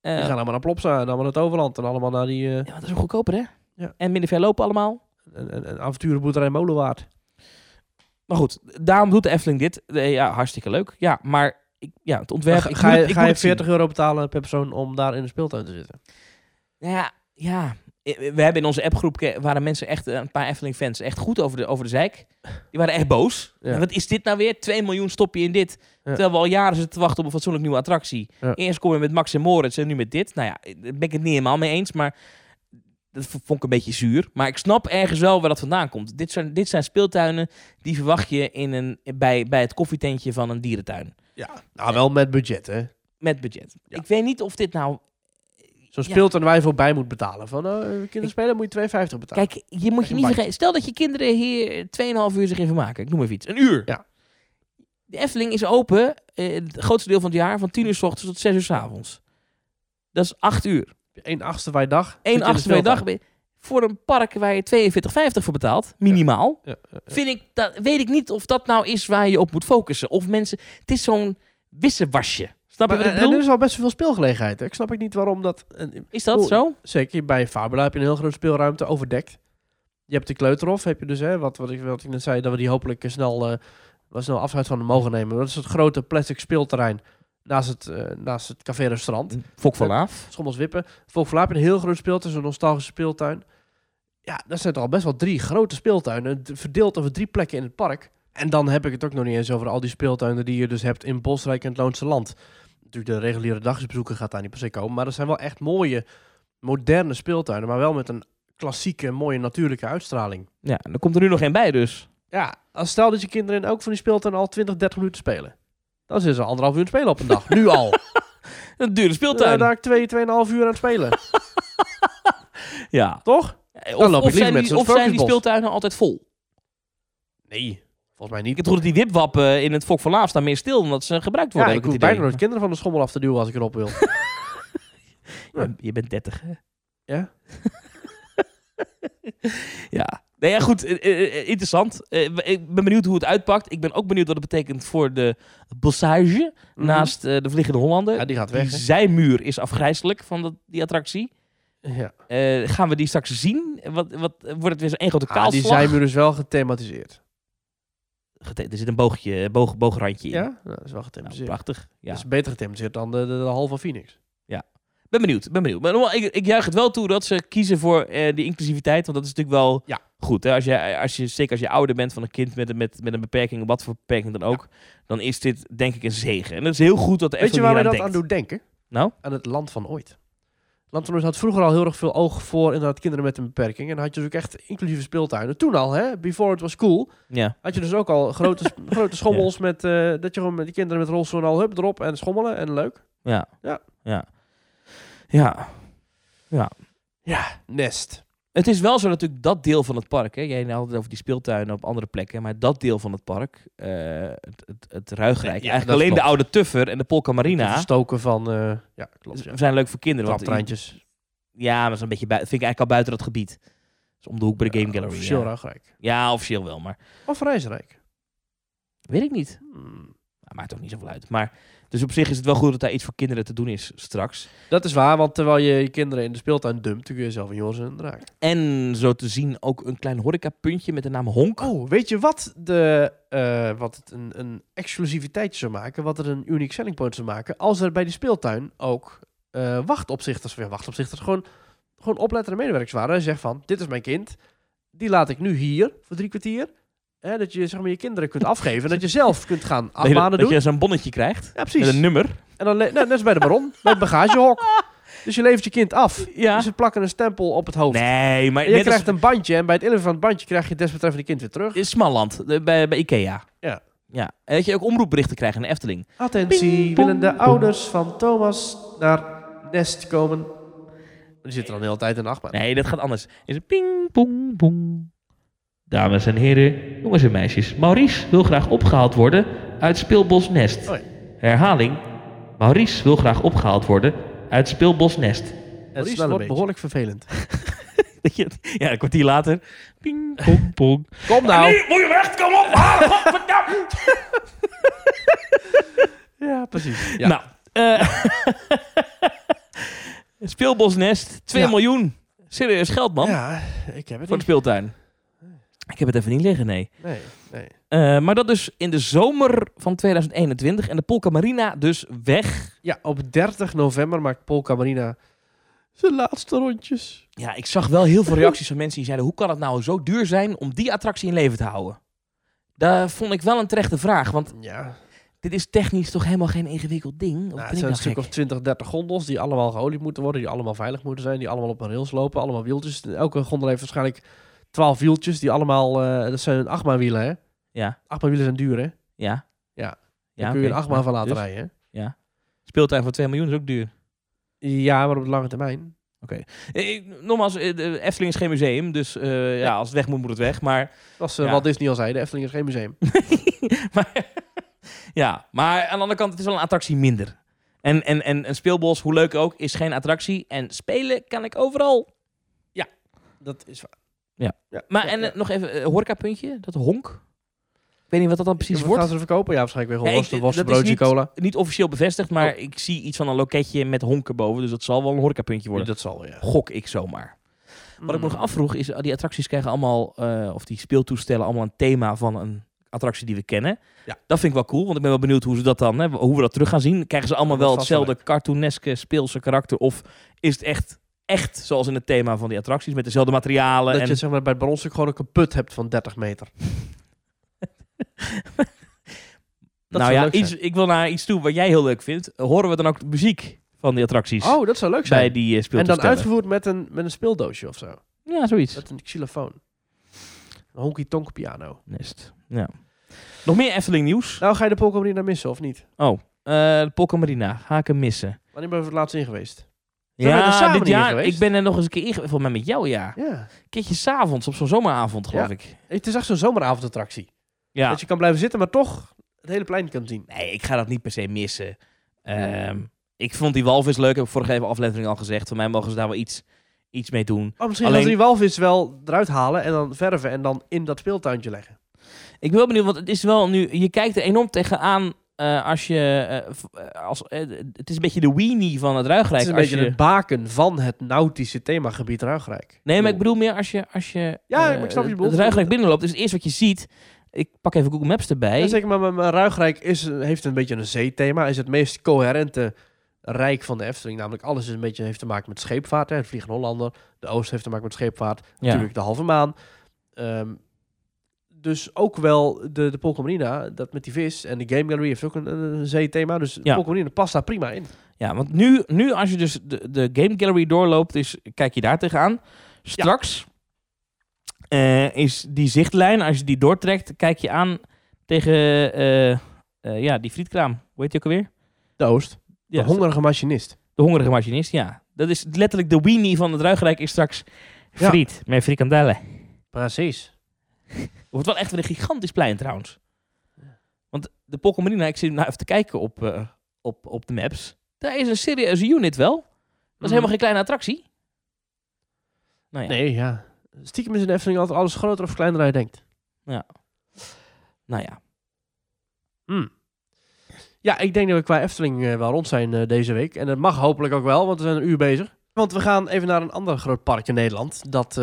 Eh, Die gaan allemaal naar Plopsa en allemaal naar het Overland. En allemaal naar die eh, ja, dat is ook goedkoper, hè? Ja. En minder ver lopen allemaal. en, en, en avonturenboerderij Molenwaard. Maar goed, daarom doet de Efteling dit. Eh, ja, hartstikke leuk. Ja, maar ik, ja, het ontwerp... Ga, ik ga moet je, ik ga moet je het zien. 40 euro betalen per persoon om daar in de speeltuin te zitten? Nou ja, ja. Eh, We hebben in onze appgroep waren mensen echt eh, een paar Efteling-fans echt goed over de, over de zeik. Die waren echt boos. Ja. En wat is dit nou weer? 2 miljoen stop je in dit. Terwijl we al jaren zitten te wachten op een fatsoenlijk nieuwe attractie. Ja. Eerst kom je met Max en Moritz en nu met dit. Nou ja, daar ben ik het niet helemaal mee eens, maar dat vond ik een beetje zuur. Maar ik snap ergens wel waar dat vandaan komt. Dit zijn, dit zijn speeltuinen die verwacht je in een, bij, bij het koffietentje van een dierentuin. Ja, nou wel met budget, hè. Met budget. Ja. Ik weet niet of dit nou Zo'n Ja. waar je voorbij moet betalen. Van, oh, kinderen spelen moet je 2,50 betalen. Kijk, je moet je niet vergeten. Stel dat je kinderen hier 2,5 uur zich in vermaken. Ik noem even iets. Een uur. Ja. De Efteling is open eh, het grootste deel van het jaar van 10 uur s ochtends tot 6 uur s avonds. Dat is 8 uur. 1 achtste bij dag. zit je 1 in de achtste per dag. Voor een park waar je 42,50 voor betaalt, minimaal. Ja, ja, ja. Vind ik, dat, weet ik niet of dat nou is waar je op moet focussen. Of mensen, het is zo'n wisselwasje. Snap je Maar, wat ik en, en bedoel? er is al best veel speelgelegenheid. hè. Ik snap ook niet waarom dat... en- Is dat Oh, zo? Zeker, bij Fabula heb je een heel grote speelruimte overdekt. Je hebt de Kleuterhof, heb je dus, hè, wat, wat, ik, wat ik net zei, dat we die hopelijk eh, snel, eh, wel snel afscheid van mogen nemen. Dat is het grote plastic speelterrein naast het, eh, naast het café-restaurant. Fok van Laaf. Schommels Wippen. Volk een heel groot speeltuin, zo'n nostalgische speeltuin. Ja, dat zijn toch al best wel drie grote speeltuinen, verdeeld over drie plekken in het park. En dan heb ik het ook nog niet eens over al die speeltuinen die je dus hebt in Bosrijk en het Loonse Land. Natuurlijk, de reguliere dagsbezoeker gaat daar niet per se komen, maar er zijn wel echt mooie, moderne speeltuinen, maar wel met een klassieke, mooie, natuurlijke uitstraling. Ja, en er komt er nu nog één bij dus. Ja, als stel dat je kinderen in elk van die speeltuinen al 20, 30 minuten spelen. Dan zitten ze anderhalf uur spelen op een dag. Nu al. [laughs] Een dure Uh, speeltuin. daar twee, tweeënhalf uur aan het spelen. [laughs] ja. Toch? Of, ik of zijn met die, of zijn die speeltuinen altijd vol? Nee, volgens mij Ik niet. heb gehoord dat die wipwappen in het Fok van Laaf staan meer stil omdat ze gebruikt Ja, worden. ik heb hoef bijna nooit kinderen van de schommel af te duwen als ik erop wil. [laughs] Je, je bent 30, hè? Ja? [laughs] Ja. Nee, ja, goed. eh, eh, eh, interessant. Ik ben benieuwd hoe het uitpakt. Ik ben ook benieuwd wat het betekent voor de bossage naast eh, de Vliegende Hollander. Mhm. Ja, die gaat weg. die zijmuur is afgrijzelijk van dat, die attractie. Ja. Gaan we die straks zien? Wat, wat, wordt het weer zo'n één grote Ah, kaalslag? die zijmuur is wel gethematiseerd. Er zit een boogje, boog, boograndje in. Ja? Nou, dat is wel Nou, gethematiseerd. prachtig. Ja. Dat is beter gethematiseerd dan de, de, de hal van Phoenix. Ben benieuwd, ben benieuwd. Maar ik, ik juich het wel toe dat ze kiezen voor eh die inclusiviteit. Want dat is natuurlijk wel Ja. goed. Hè? Als je, als je, zeker als je ouder bent van een kind met, een- met, met een beperking, wat voor beperking dan ook, dan is dit denk ik een zegen. En het is heel goed dat de Weet je waar dat aan denkt. doet denken? Nou? Aan het Land van Ooit. Land van Ooit had vroeger al heel erg veel oog voor inderdaad kinderen met een beperking. En dan had je dus ook echt inclusieve speeltuinen. Toen al, hè, before it was cool, Ja. had je dus ook al grote, [laughs] grote schommels met, eh, dat je gewoon met die kinderen met rolstoel al hup erop en schommelen en leuk. Ja. Ja. Ja. Ja. Ja. Ja, nest. Het is wel zo natuurlijk dat deel van het park. Hè? Jij had het over die speeltuinen op andere plekken. Maar dat deel van het park, eh, het, het, het Ruigrijk. Ja, eigenlijk alleen de oude Tuffer en de Polka Marina verstoken van, eh, ja, klopt. Ja. zijn leuk voor kinderen. Traptreintjes. ja, maar dat is een beetje bui- vind ik eigenlijk al buiten dat gebied. Dus om de hoek bij de Game Gallery. Officieel ja. Ruigrijk. ja, officieel wel. Maar Of Reisrijk. weet ik niet. Hmm. Nou, maakt ook niet zoveel uit. Maar, dus op zich is het wel goed dat daar iets voor kinderen te doen is straks. Dat is waar, want terwijl je je kinderen in de speeltuin dumpt, kun je zelf een Joris en draak. En zo te zien ook een klein horecapuntje met de naam Honk. Oh, weet je wat, de, eh, wat het een, een exclusiviteitje zou maken, wat er een unique selling point zou maken, als er bij die speeltuin ook eh, wachtopzichters, ja, wachtopzichters, gewoon, gewoon oplettende medewerkers waren. En zegt van, dit is mijn kind, die laat ik nu hier voor drie kwartier. Hè, dat je zeg maar, je kinderen kunt afgeven en dat je zelf kunt gaan [laughs] dat afmanen dat doen. je zo'n bonnetje krijgt. Ja, precies. Met een nummer. En dan, nou, net als bij de baron, [laughs] bij het bagagehok. Dus je levert je kind af. Ja. Dus ze plakken een stempel op het hoofd. Nee, maar En je krijgt als een bandje en bij het inleveren van het bandje krijg je het desbetreffende kind weer terug. in Smalland, bij, bij Ikea. Ja. ja. En dat je ook omroepberichten krijgt in de Efteling. Attentie, willen de ouders van Thomas naar Nest komen? Die zitten dan de hele tijd in de achtbaan. Nee, dat gaat anders. Is het ping, pong, pong. Dames en heren, jongens en meisjes. Maurice wil graag opgehaald worden uit Speelbos Nest. Ja. Herhaling. Maurice wil graag opgehaald worden uit Speelbos Nest. Het Maurice wordt behoorlijk vervelend. [laughs] Ja, een kwartier later. Ping, pong, pong. Kom nou! moet je weg, kom op. [laughs] Ja, precies. Ja. Nou, eh [laughs] Speelbosnest, 2 Ja. miljoen. Serieus geld, man. ja, ik heb het Voor de niet. speeltuin. Ik heb het even niet liggen, nee. Nee, nee. Eh, maar dat dus in de zomer van 2021. En de Polka Marina dus weg. Ja, op 30 november maakt Polka Marina zijn laatste rondjes. Ja, ik zag wel heel veel [laughs] reacties van mensen die zeiden... hoe kan het nou zo duur zijn om die attractie in leven te houden? Daar vond ik wel een terechte vraag. Want Ja, dit is technisch toch helemaal geen ingewikkeld ding? Of nou, het zijn nou een stuk gek? of 20, 30 gondels die allemaal geolied moeten worden, die allemaal veilig moeten zijn, die allemaal op een rails lopen, allemaal wieltjes. Elke gondel heeft waarschijnlijk 12 wieltjes, die allemaal, eh, dat zijn achtbaanwielen hè. Ja, Achtbaanwielen zijn duur hè. ja. Ja. ja kun je oké. een achtbaan van laten Dus, rijden hè. Speeltuin voor 2 miljoen is ook duur. Ja, maar op de lange termijn. Eh, ik- nogmaals, eh, de Efteling is geen museum. Dus eh, ja, als het weg moet, moet het weg. Maar Zoals uh, Ja. Walt Disney al zei, de Efteling is geen museum. [laughs] maar, ja, maar aan de andere kant, het is wel een attractie minder. En, en, en een speelbos, hoe leuk ook, is geen attractie. En spelen kan ik overal. Dat is waar. Ja. ja. Maar ja, en ja. eh, nog even, uh, horecapuntje, dat honk. Ik weet niet wat dat dan precies wordt. gaan ze verkopen? Ja, waarschijnlijk weer Ja, gewoon dat is broodje, niet- cola. Niet officieel bevestigd, maar Oh. ik zie iets van een loketje met honken boven. Dus dat zal wel een horecapuntje worden. Dat zal, ja. Gok ik zomaar. Wat ik me nog Mm. afvroeg is, eh, die attracties krijgen allemaal, eh, of die speeltoestellen allemaal een thema van een attractie die we kennen. Ja. Dat vind ik wel cool, want ik ben wel benieuwd hoe ze dat dan, hè, hoe we dat terug gaan zien. Krijgen ze allemaal wel hetzelfde cartooneske speelse karakter, of is het echt, echt zoals in het thema van die attracties, met dezelfde materialen? Dat en... je zeg maar, bij het bronstuk gewoon een kaput hebt van 30 meter. [laughs] nou ja, iets, ik wil naar iets toe wat jij heel leuk vindt. Horen we dan ook de muziek van die attracties Oh, dat zou leuk bij zijn. die uh, en dan uitgevoerd met een, met een speeldoosje of zo. Ja, zoiets. Met een xylofoon. Een honky-tonk piano. Nest. Ja. Nog meer Efteling nieuws. Nou, ga je de Polka Marina missen of niet? Oh, eh de Polka Marina. Ga ik hem missen? Wanneer ben je voor het laatst in geweest? Ja, dit jaar. Ik ben er nog eens een keer in geweest. Volgens mij met jou, ja. Ja. Keertje s'avonds, op zo'n zomeravond, geloof Ja. ik. Het is echt zo'n zomeravondattractie. Ja. Dat je kan blijven zitten, maar toch het hele plein kan zien. Nee, ik ga dat niet per se missen. Ehm, ik vond die walvis leuk, heb ik vorige even aflevering al gezegd. Voor mij mogen ze daar wel iets, iets mee doen. Oh, misschien Alleen- ze die walvis wel eruit halen en dan verven en dan in dat speeltuintje leggen. Ik ben wel benieuwd, want het is wel nu... Je kijkt er enorm tegenaan eh als je... eh, eh, als, het is een beetje de weenie van het Het Ruigrijk. is een beetje je, het baken van het nautische themagebied Ruigrijk. Nee, maar ik bedoel meer als je, als je Ja, ik snap je het. Ruigrijk binnenloopt. is het eerste wat je ziet... Ik pak even Google Maps erbij. Ja, zeker, maar, maar, Ruigrijk is, heeft een beetje een zeethema. Is het meest coherente rijk van de Efteling. Namelijk alles is een beetje heeft te maken met scheepvaart. Hè. Het Vliegende Hollander. De Oost heeft te maken met scheepvaart. Ja. Natuurlijk de halve maan. Ehm, dus ook wel de, de Polka Marina, dat met die vis. En de Game Gallery heeft ook een, een zeethema. Dus de Ja. Polka Marina past daar prima in. Ja, want nu, nu als je dus de, de Game Gallery doorloopt, is, kijk je daar tegenaan. Straks eh, is die zichtlijn, als je die doortrekt, kijk je aan tegen eh, eh, ja, die frietkraam. Hoe heet die ook alweer? De Oost. Ja, de hongerige machinist. de hongerige machinist, ja. Dat is letterlijk de weenie van het Ruigrijk is straks Ja. friet met frikandellen. Precies. Het wordt wel echt weer een gigantisch plein trouwens. Want de Pokémon Marina, ik zit nou even te kijken op, eh, op, op de maps. Daar is een serieuze unit wel. Dat is Mhm. helemaal geen kleine attractie. Nou ja, Nee, ja. Stiekem is de Efteling altijd alles groter of kleiner dan je denkt. nou ja. Hmm. Ja, ik denk dat we qua Efteling eh, wel rond zijn eh, deze week. En dat mag hopelijk ook wel, want we zijn een uur bezig. Want we gaan even naar een ander groot park in Nederland. Dat,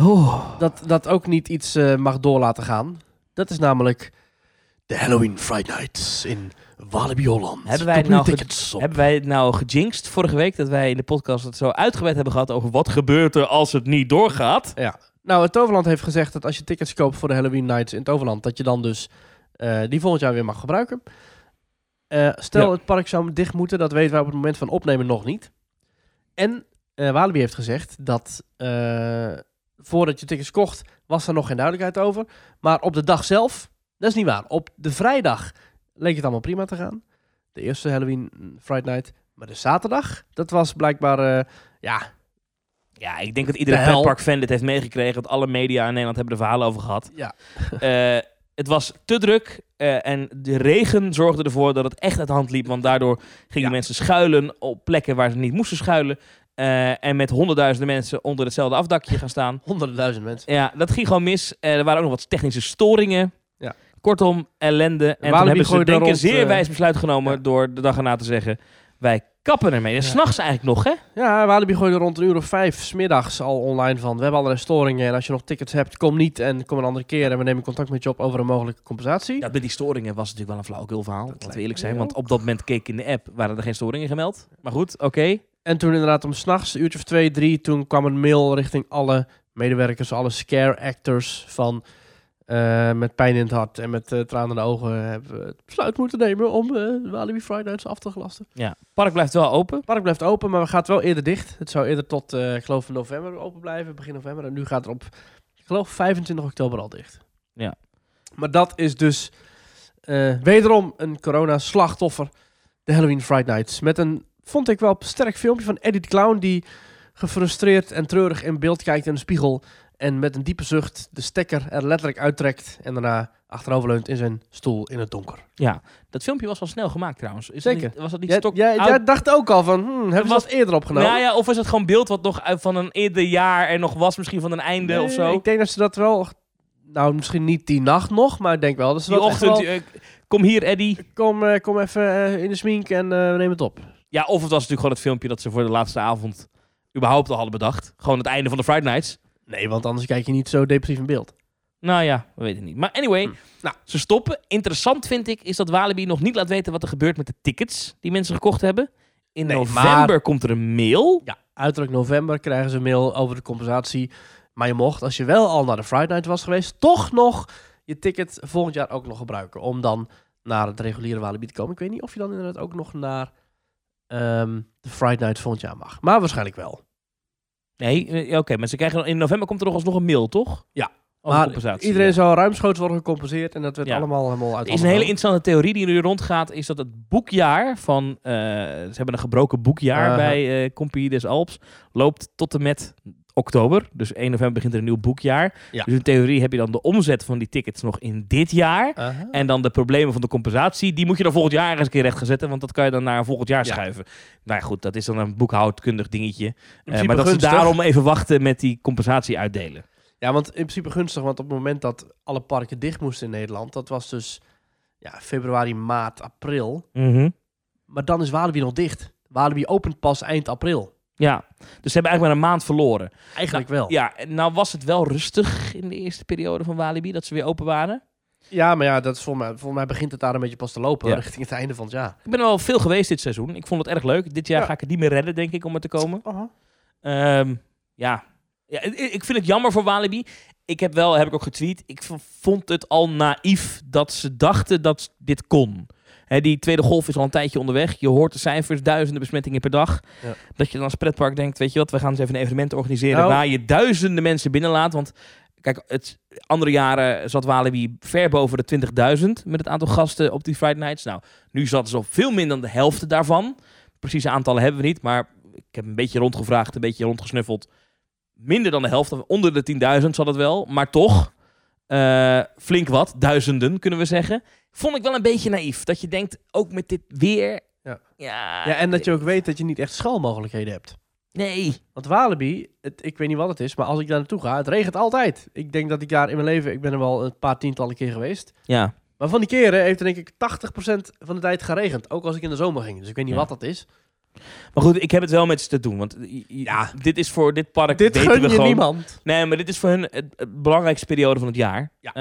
Oh. dat, dat ook niet iets eh, mag door laten gaan. Dat is namelijk de Halloween Friday Nights in Walibi Holland. Hebben wij het nou ge-. Hebben wij het nou gejinxed vorige week dat wij in de podcast het zo uitgebreid hebben gehad over wat gebeurt er als het niet doorgaat? Nou, het Toverland heeft gezegd dat als je tickets koopt voor de Halloween Nights in Toverland, dat je dan dus eh, die volgend jaar weer mag gebruiken. Eh, stel Ja. het park zou dicht moeten, dat weten wij op het moment van opnemen nog niet. En eh Walibi heeft gezegd dat eh, voordat je tickets kocht, was er nog geen duidelijkheid over. Maar op de dag zelf, dat is niet waar. Op de vrijdag leek het allemaal prima te gaan. De eerste Halloween mm, Friday Night. Maar de zaterdag, dat was blijkbaar, eh, ja, Ja, ik denk dat iedere De hel. pretpark-fan dit heeft meegekregen. Dat alle media in Nederland hebben er verhalen over gehad. ja. [laughs] Eh, het was te druk eh, en de regen zorgde ervoor dat het echt uit de hand liep. Want daardoor gingen Ja. mensen schuilen op plekken waar ze niet moesten schuilen. Eh, en met honderdduizenden mensen onder hetzelfde afdakje gaan staan. [laughs] honderden duizend mensen. Ja, dat ging gewoon mis. Eh, er waren ook nog wat technische storingen. Ja. Kortom, ellende. En toen hebben ze denk ik een zeer eh, wijs besluit genomen ja. door de dag erna te zeggen... wij kappen ermee. En Ja. s'nachts eigenlijk nog, hè? Ja, Walibi gooide rond een uur of vijf smiddags al online van. We hebben allerlei storingen en als je nog tickets hebt, kom niet en kom een andere keer en we nemen contact met je op over een mogelijke compensatie. Ja, met die storingen was het natuurlijk wel een flauwekul verhaal. Laten we eerlijk zijn. Want op dat moment keek ik in de app, waren er geen storingen gemeld. Maar goed, oké. En toen inderdaad om s'nachts, een uurtje of twee, drie, toen kwam een mail richting alle medewerkers, alle scare actors van eh, met pijn in het hart en met eh, tranen in de ogen hebben we het besluit moeten nemen om eh Walibi Friday Nights af te gelasten. Ja, park blijft wel open. Het park blijft open, maar we gaat wel eerder dicht. Het zou eerder tot, eh, ik geloof, november open blijven, begin november. En nu gaat het op, ik geloof, 25 oktober al dicht. Ja. Maar dat is dus eh, wederom een corona-slachtoffer. De Halloween Friday Nights. Met een, vond ik wel, sterk filmpje van Eddie de Clown... die gefrustreerd en treurig in beeld kijkt in de spiegel... en met een diepe zucht de stekker er letterlijk uittrekt... en daarna achteroverleunt in zijn stoel in het donker. Ja, dat filmpje was wel snel gemaakt trouwens. Is Zeker. Dat niet, was dat niet stok jij, jij dacht ook al van, hmm, hebben ze was- dat eerder opgenomen? Nou ja, of is het gewoon beeld wat nog uit van een eerder jaar er nog was, misschien van een einde Nee, of zo? Ik denk dat ze dat wel... Nou, misschien niet die nacht nog, maar ik denk wel dat ze Die dat ochtend, wel- eh, kom hier Eddie. Kom, eh, kom even eh, in de smink en we nemen het op. Ja, of het was natuurlijk gewoon het filmpje dat ze voor de laatste avond überhaupt al hadden bedacht. Gewoon het einde van de Friday Nights. Nee, want anders kijk je niet zo depressief in beeld. Nou ja, we weten het niet. Maar anyway, Hm. Nou. ze stoppen. Interessant vind ik is dat Walibi nog niet laat weten wat er gebeurt met de tickets die mensen gekocht hebben. In Nee, november maar- komt er een mail. Ja, uiterlijk november krijgen ze een mail over de compensatie. Maar je mocht, als je wel al naar de Friday Night was geweest, toch nog je ticket volgend jaar ook nog gebruiken. Om dan naar het reguliere Walibi te komen. Ik weet niet of je dan inderdaad ook nog naar ehm, de Friday Night volgend jaar mag. Maar waarschijnlijk wel. Nee, eh, oké, maar ze krijgen in november komt er nog alsnog een mail, toch? Ja, Over maar compensatie. iedereen ja. zou ruimschoots worden gecompenseerd. En dat werd Ja. allemaal helemaal uit Er is een hele interessante theorie die nu rondgaat, is dat het boekjaar van, eh, ze hebben een gebroken boekjaar bij Compagnie des Alps, loopt tot en met oktober. Dus 1 november begint er een nieuw boekjaar. Ja. Dus in theorie heb je dan de omzet van die tickets nog in dit jaar. En dan de problemen van de compensatie, die moet je dan volgend jaar eens een keer recht gaan zetten, want dat kan je dan naar volgend jaar Ja. schuiven. Nou ja, goed, dat is dan een boekhoudkundig dingetje. Eh, maar dat ze daarom even wachten met die compensatie uitdelen. Ja, want in principe gunstig, want op het moment dat alle parken dicht moesten in Nederland, dat was dus ja, februari, maart, april. Maar dan is Walibi nog dicht. Walibi opent pas eind april. Ja, dus ze hebben eigenlijk maar een maand verloren. Eigenlijk wel. Ja, en nou was het wel rustig in de eerste periode van Walibi, dat ze weer open waren. Ja, maar ja, dat is voor mij, voor mij begint het daar een beetje pas te lopen Ja. richting het einde van het jaar. Ik ben er wel veel geweest dit seizoen. Ik vond het erg leuk. Dit jaar Ja. ga ik het niet meer redden, denk ik, om er te komen. Ehm, ja. ja, ik vind het jammer voor Walibi. Ik heb wel, heb ik ook getweet, ik vond het al naïef dat ze dachten dat dit kon. Hè, die tweede golf is al een tijdje onderweg. Je hoort de cijfers, duizenden besmettingen per dag. Ja. Dat je dan als pretpark denkt, weet je wat, we gaan eens even een evenement organiseren Nou. waar je duizenden mensen binnenlaat. Want kijk, het, andere jaren zat Walibi ver boven de 20.000 met het aantal gasten op die Friday Nights. Nou, nu zat ze op veel minder dan de helft daarvan. Precieze aantallen hebben we niet, maar ik heb een beetje rondgevraagd, een beetje rondgesnuffeld. Minder dan de helft, onder de 10.000 zat het wel, maar toch eh, flink wat, duizenden kunnen we zeggen. Vond ik wel een beetje naïef. Dat je denkt, ook met dit weer. Ja. Ja, Ja, en dat je ook weet dat je niet echt schuilmogelijkheden hebt. Nee. Want Walibi, het, ik weet niet wat het is, maar als ik daar naartoe ga, het regent altijd. Ik denk dat ik daar in mijn leven, ik ben er wel een paar tientallen keer geweest. Ja. Maar van die keren heeft er denk ik 80% van de tijd geregend. Ook als ik in de zomer ging. Dus ik weet niet Ja. wat dat is. Maar goed, ik heb het wel met ze te doen. Want Ja. dit is voor dit park. Dit weten gun we je gewoon, niemand. Nee, maar dit is voor hun het, het belangrijkste periode van het jaar. Ja.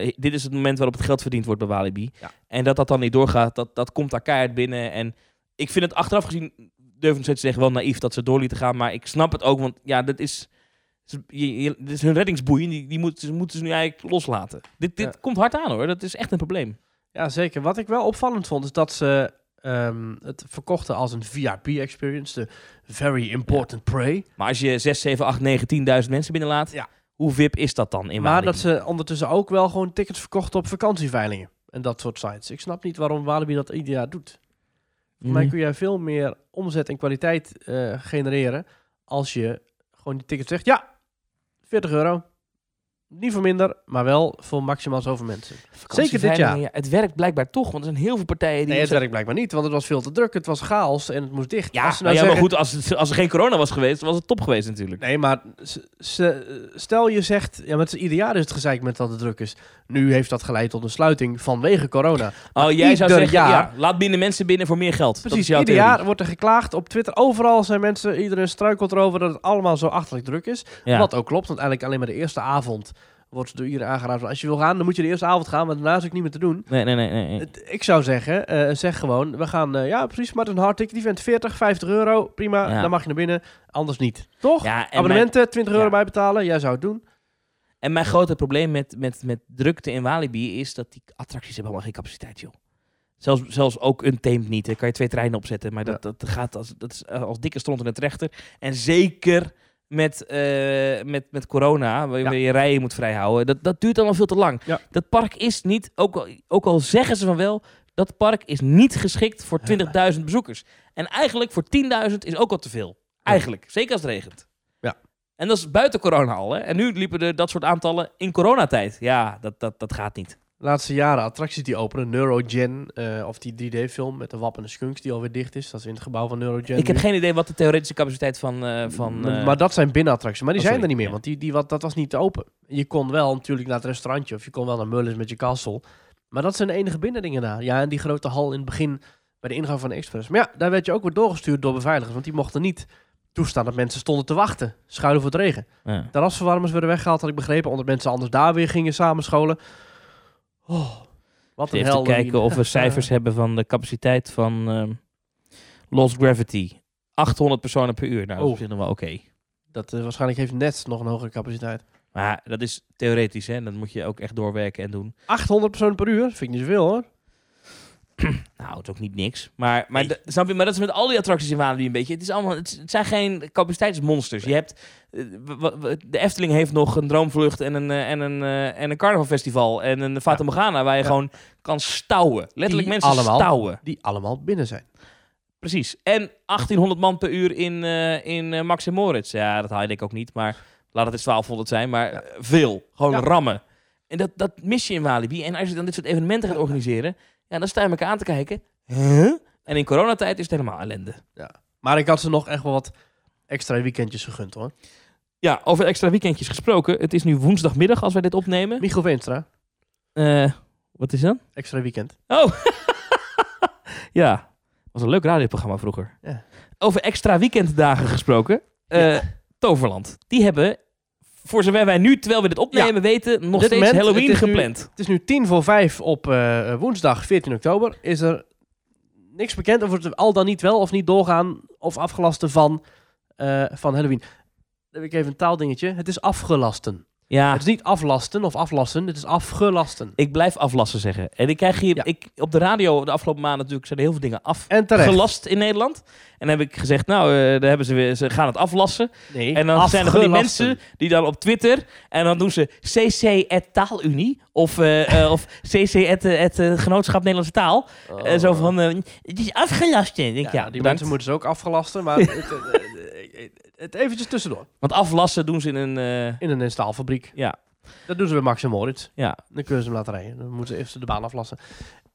Eh, dit is het moment waarop het geld verdiend wordt bij Walibi. Ja. En dat dat dan niet doorgaat, dat, dat komt daar keihard binnen. En ik vind het achteraf gezien, durf ik te zeggen, wel naïef dat ze door lieten gaan. Maar ik snap het ook, want ja, dit is, je, je- dit is hun reddingsboei. Die, die moeten, ze moeten ze nu eigenlijk loslaten. Dit, dit Ja. komt hard aan hoor, dat is echt een probleem. Ja, zeker. Wat ik wel opvallend vond, is dat ze ehm, het verkochten als een VIP-experience. De Very Important Prey. Maar als je 6, 7, 8, 9, 10.000 mensen binnenlaat, Ja. hoe VIP is dat dan in maar Walibi? dat ze ondertussen ook wel gewoon tickets verkochten op vakantieveilingen. En dat soort sites. Ik snap niet waarom Walibi dat ieder jaar doet. Voor mij Mhm. kun je veel meer omzet en kwaliteit eh, genereren als je gewoon die tickets zegt, ja, 40 euro. Niet voor minder, maar wel voor maximaal zoveel mensen. Zeker dit jaar. Ja, het werkt blijkbaar toch, want er zijn heel veel partijen die... Nee, het werkt blijkbaar niet, want het was veel te druk. Het was chaos en het moest dicht. Ja, nou nou ja maar goed, als, het, als er geen corona was geweest, was het top geweest natuurlijk. Nee, maar s- stel je zegt, ja, met ieder jaar is het gezeik met dat het druk is. Nu heeft dat geleid tot een sluiting vanwege corona. Oh, jij zou zeggen, jaar- ja, laat minder mensen binnen voor meer geld. Precies, ieder theorie. jaar wordt er geklaagd op Twitter. Overal zijn mensen, iedereen struikelt erover dat het allemaal zo achterlijk druk is. Ja. Wat ook klopt, want eigenlijk alleen maar de eerste avond wordt door iedereen aangeraden. Als je wil gaan, dan moet je de eerste avond gaan, maar daarna is het niet meer te doen. Nee, nee, nee. nee, nee. Het- Ik zou zeggen, eh, zeg gewoon, we gaan, eh, ja precies, maar het een hard ticket event, 40, 50 euro, prima, Ja. dan mag je naar binnen, anders niet. Toch? Ja, en mijn, Abonnementen, 20 euro Ja. bijbetalen, jij zou het doen. en mijn grote probleem met, met, met drukte in Walibi is dat die attracties hebben allemaal geen capaciteit, joh. Zelfs, zelfs ook een tamed niet. Daar kan je twee treinen opzetten, maar dat, dat gaat als, dat is eh, als dikke stront in de trechter. En zeker met, eh, met, met corona, waar Ja. je je rijen moet vrijhouden, dat, dat duurt allemaal veel te lang. Ja. Dat park is niet, ook al, ook al zeggen ze van wel, dat park is niet geschikt voor 20.000 bezoekers. En eigenlijk voor 10.000 is ook al te veel. Eigenlijk, zeker als het regent. Ja. En dat is buiten corona al. Hè? En nu liepen er dat soort aantallen in coronatijd. Ja, dat, dat, dat gaat niet. Laatste jaren attracties die openen. Neurogen, eh, of die 3D-film met de wappende skunks die alweer dicht is. Dat is in het gebouw van Neurogen. Ik heb nu. geen idee wat de theoretische capaciteit van... eh, van maar, eh, maar dat zijn binnenattracties. Maar die oh, zijn er niet meer, want die, die, wat, dat was niet open. Je kon wel natuurlijk naar het restaurantje of je kon wel naar Mullins met je castle. Maar dat zijn de enige binnendingen daar. Ja, en die grote hal in het begin bij de ingang van de Express. Maar ja, daar werd je ook weer doorgestuurd door beveiligers. Want die mochten niet toestaan dat mensen stonden te wachten. Schuilen voor het regen. ja. Terrasverwarmers werden weggehaald, had ik begrepen. Omdat mensen anders daar weer gingen samenscholen. Oh, wat een Even te kijken of we [laughs] cijfers hebben van de capaciteit van ehm, Lost Gravity. 800 personen per uur. Nou, dat is Oh. wel oké. Dat eh, waarschijnlijk heeft net nog een hogere capaciteit. Maar dat is theoretisch, hè. Dat moet je ook echt doorwerken en doen. 800 personen per uur? Vind ik niet zoveel hoor. [clears throat] Nou, het is ook niet niks. Maar, maar, Nee. snap je, maar dat is met al die attracties in Walibi een beetje. Het, is allemaal, het, zijn geen capaciteitsmonsters. Je hebt, eh, de Efteling heeft nog een droomvlucht en een, eh, en een, eh, en een carnavalfestival. En een Fata Morgana waar je Ja. gewoon kan stouwen. Letterlijk Die mensen allemaal. stouwen. Die allemaal binnen zijn. Precies. En 1800 man per uur in, in Max en Moritz. Ja, dat haal je denk ik ook niet. Maar laat het eens 1200 zijn. Maar Ja. veel. Gewoon Ja. rammen. En dat, dat mis je in Walibi. En als je dan dit soort evenementen gaat organiseren... Ja, dan sta je elkaar aan te kijken. Huh? En in coronatijd is het helemaal ellende. Maar ik had ze nog echt wel wat extra weekendjes gegund hoor. Ja, over extra weekendjes gesproken. Het is nu woensdagmiddag als wij dit opnemen. Michiel Veenstra, Eh, wat is dat? extra weekend. Oh! [laughs] ja, was een leuk radioprogramma vroeger. Ja. Over extra weekenddagen gesproken. Eh, Ja. Toverland. Die hebben voor zover wij nu, terwijl we dit opnemen, weten, nog dit steeds moment, Halloween het is nu- gepland. Het is nu tien voor vijf op eh, woensdag 14 oktober. Is er niks bekend over het al dan niet wel of niet doorgaan of afgelasten van, eh, van Halloween. Dan heb ik even een taaldingetje. Het is afgelasten. Ja, Het is niet aflasten of aflassen, het is afgelasten. ik blijf aflassen zeggen. En ik krijg hier, Ja. ik, op de radio de afgelopen maanden natuurlijk zijn er heel veel dingen afgelast in Nederland. En dan heb ik gezegd, nou, eh, daar hebben ze, weer, ze gaan het aflassen. Nee, En dan zijn er van die afgelasten. mensen die dan op Twitter... en dan doen ze cc taalunie of, eh, eh, [laughs] of cc eh, genootschap Nederlandse taal. Eh, zo van, het is afgelast. Ik denk, Ja, ja, die bedankt. mensen moeten ze ook afgelasten, maar het, het, eventjes tussendoor. Want aflassen doen ze in een... eh, In een staalfabriek. ja, Dat doen ze bij Max en Moritz. ja. Dan kunnen ze hem laten rijden. Dan moeten ze eerst de baan aflassen.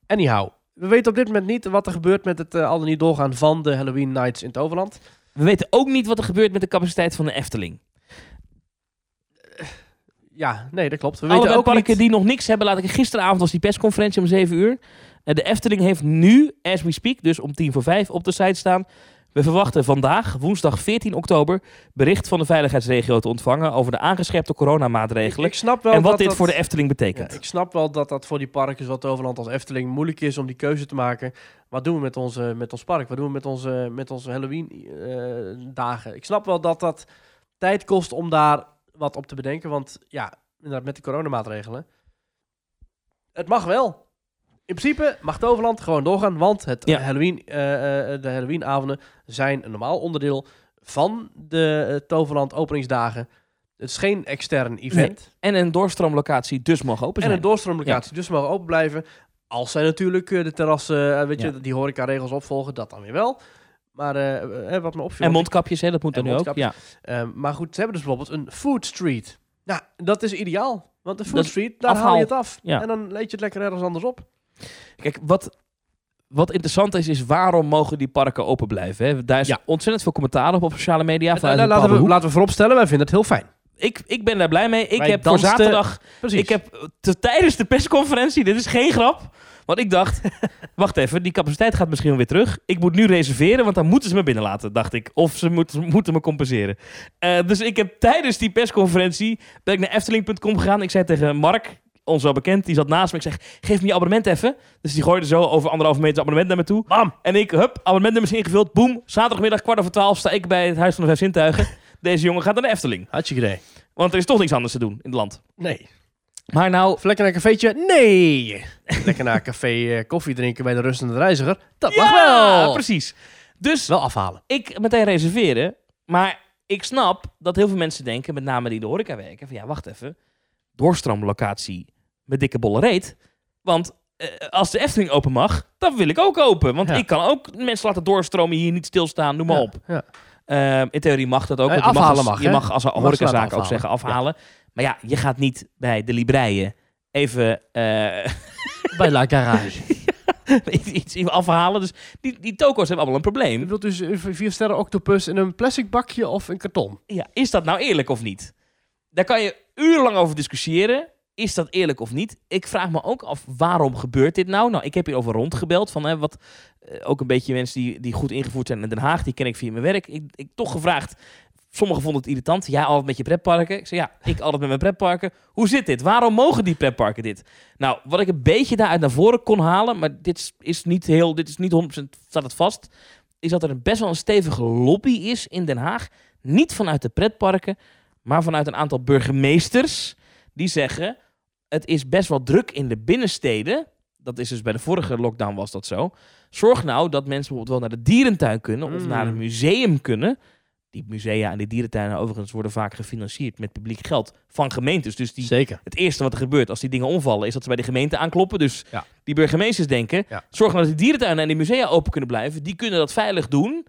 Anyhow, we weten op dit moment niet wat er gebeurt met het eh, al dan niet doorgaan van de Halloween Nights in Toverland. We weten ook niet wat er gebeurt met de capaciteit van de Efteling. Ja, nee, dat klopt. We Alle weten ook parken niet... die nog niks hebben, laat ik gisteravond was die persconferentie om 7 uur. Eh, de Efteling heeft nu, as we speak, dus om tien voor vijf op de site staan. We verwachten vandaag, woensdag 14 oktober, bericht van de veiligheidsregio te ontvangen over de aangescherpte coronamaatregelen. Ik snap wel en wat dat dit dat- voor de Efteling Ja, betekent. ik snap wel dat dat voor die parken zoals Toverland als Efteling moeilijk is om die keuze te maken. Wat doen we met, onze, met ons park? Wat doen we met onze, met onze Halloween eh, dagen? Ik snap wel dat dat tijd kost om daar wat op te bedenken. Want ja, inderdaad met de coronamaatregelen. Het mag wel. In principe mag Toverland gewoon doorgaan, want het Ja. Halloween, eh, de Halloweenavonden zijn een normaal onderdeel van de eh, Toverland openingsdagen. Het is geen extern event. En een doorstroomlocatie dus mag open En zijn. een doorstroomlocatie, dus ze mogen open blijven. Als zij natuurlijk de terrassen, weet je, Ja. die horecaregels opvolgen, dat dan weer wel. Maar eh, wat me opviel... en mondkapjes, hè, dat moet En dan nu ook. Ja. eh, maar goed, ze hebben dus bijvoorbeeld een food street. Nou, dat is ideaal. Want de food Dat- street, daar haal je het af. Ja. En dan leed je het lekker ergens anders op. Kijk, wat, wat interessant is, is waarom mogen die parken open blijven? Hè? Daar is Ja. ontzettend veel commentaar op op sociale media. En, laten, we, laten we vooropstellen, wij vinden het heel fijn. Ik, ik ben daar blij mee. Ik Wij heb voor zaterdag Precies. Ik heb te- tijdens de persconferentie, dit is geen grap, want ik dacht, [laughs] wacht even, die capaciteit gaat misschien wel weer terug. Ik moet nu reserveren, want dan moeten ze me binnenlaten, dacht ik. Of ze moeten, moeten me compenseren. Eh, dus ik heb tijdens die persconferentie, ben ik naar efteling.com gegaan. Ik zei tegen Mark, ons wel bekend, die zat naast me. Ik zeg, geef me je abonnement even. Dus die gooide zo over anderhalve meter abonnement naar me toe. Bam! En ik, hup, abonnementnummers ingevuld. Boom, zaterdagmiddag kwart over twaalf sta ik bij het Huis van de Vijf Zintuigen. [laughs] Deze jongen gaat naar de Efteling. Had je idee? Want er is toch niks anders te doen in het land. Nee. Maar nou, lekker naar een cafeetje? Nee. [laughs] lekker naar een café eh, koffie drinken bij de rustende reiziger? Dat mag wel. precies. Dus Wel afhalen. ik meteen reserveren. Maar ik snap dat heel veel mensen denken, met name die in de horeca werken, van ja, wacht even. Doorstroomlocatie met dikke bolle reet. Want eh, als de Efteling open mag, dan wil ik ook open. Want Ja. ik kan ook mensen laten doorstromen, hier niet stilstaan, noem maar Ja, op. Ja. Ehm, in theorie mag dat ook. Eh, want je mag afhalen als, mag, Je mag als Je horecazaak ook afhalen. zeggen afhalen. Maar ja, je gaat niet bij de Libreien even eh, Bij La [laughs] Garage. iets, afhalen. Dus die, die toko's hebben allemaal een Je probleem. bedoelt dus een vier sterren octopus in een plastic bakje of een karton? Ja, is dat nou eerlijk of niet? Daar kan je urenlang over discussiëren. Is dat eerlijk of niet? Ik vraag me ook af, waarom gebeurt dit nou? Nou, ik heb hierover rondgebeld. Van, hè, wat, eh, ook een beetje mensen die, die goed ingevoerd zijn in Den Haag. Die ken ik via mijn werk. Ik, ik toch gevraagd. Sommigen vonden het irritant. Jij altijd met je pretparken. Ik zei, ja, ik altijd met mijn pretparken. Hoe zit dit? Waarom mogen die pretparken dit? Nou, wat ik een beetje daaruit naar voren kon halen... maar dit is- niet heel... dit is niet 100% staat het vast... is dat er best wel een stevige lobby is in Den Haag. Niet vanuit de pretparken, maar vanuit een aantal burgemeesters... die zeggen, het is best wel druk in de binnensteden... dat is dus bij de vorige lockdown was dat zo... Zorg nou dat mensen bijvoorbeeld wel naar de dierentuin kunnen... of Mm. naar een museum kunnen... Die musea en die dierentuinen overigens worden vaak gefinancierd met publiek geld van gemeentes. Dus die, Zeker. het eerste wat er gebeurt als die dingen omvallen, is dat ze bij de gemeente aankloppen. Dus Ja. die burgemeesters denken, Ja. zorg nou dat die dierentuinen en die musea open kunnen blijven. Die kunnen dat veilig doen.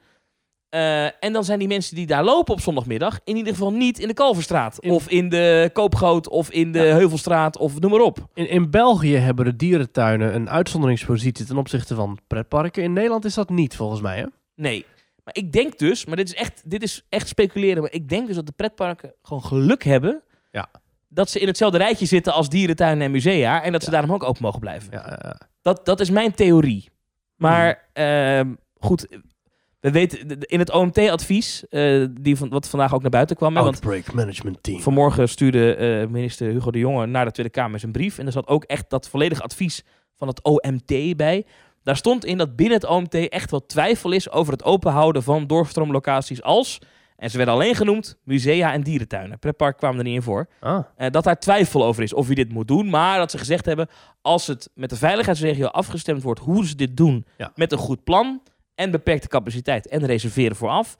Eh, en dan zijn die mensen die daar lopen op zondagmiddag in ieder geval niet in de Kalverstraat. In- Of in de Koopgoot of in de Ja. Heuvelstraat of noem maar op. In, in België hebben de dierentuinen een uitzonderingspositie ten opzichte van pretparken. In Nederland is dat niet, volgens mij. Hè? Nee. Maar ik denk dus, maar dit is echt, dit is echt speculeren. Maar ik denk dus dat de pretparken gewoon geluk hebben. Ja. Dat ze in hetzelfde rijtje zitten als dierentuinen en musea. En dat ze Ja. daarom ook open mogen blijven. Ja, ja, ja. Dat, dat is mijn theorie. Maar ehm, goed, we We weten, de- de- in het OMT-advies, eh, die van, wat vandaag ook naar buiten kwam, want Outbreak Management Team. vanmorgen stuurde eh, minister Hugo de Jonge naar de Tweede Kamer zijn brief. En er zat ook echt dat volledige advies van het OMT bij. Daar stond in dat binnen het OMT echt wel twijfel is over het openhouden van doorstroomlocaties als, en ze werden alleen genoemd, musea en dierentuinen. Pretpark kwam er niet in voor. Ah, Eh, dat daar twijfel over is of je dit moet doen. Maar dat ze gezegd hebben, als het met de veiligheidsregio afgestemd wordt hoe ze dit doen, Ja. met een goed plan en beperkte capaciteit en reserveren vooraf,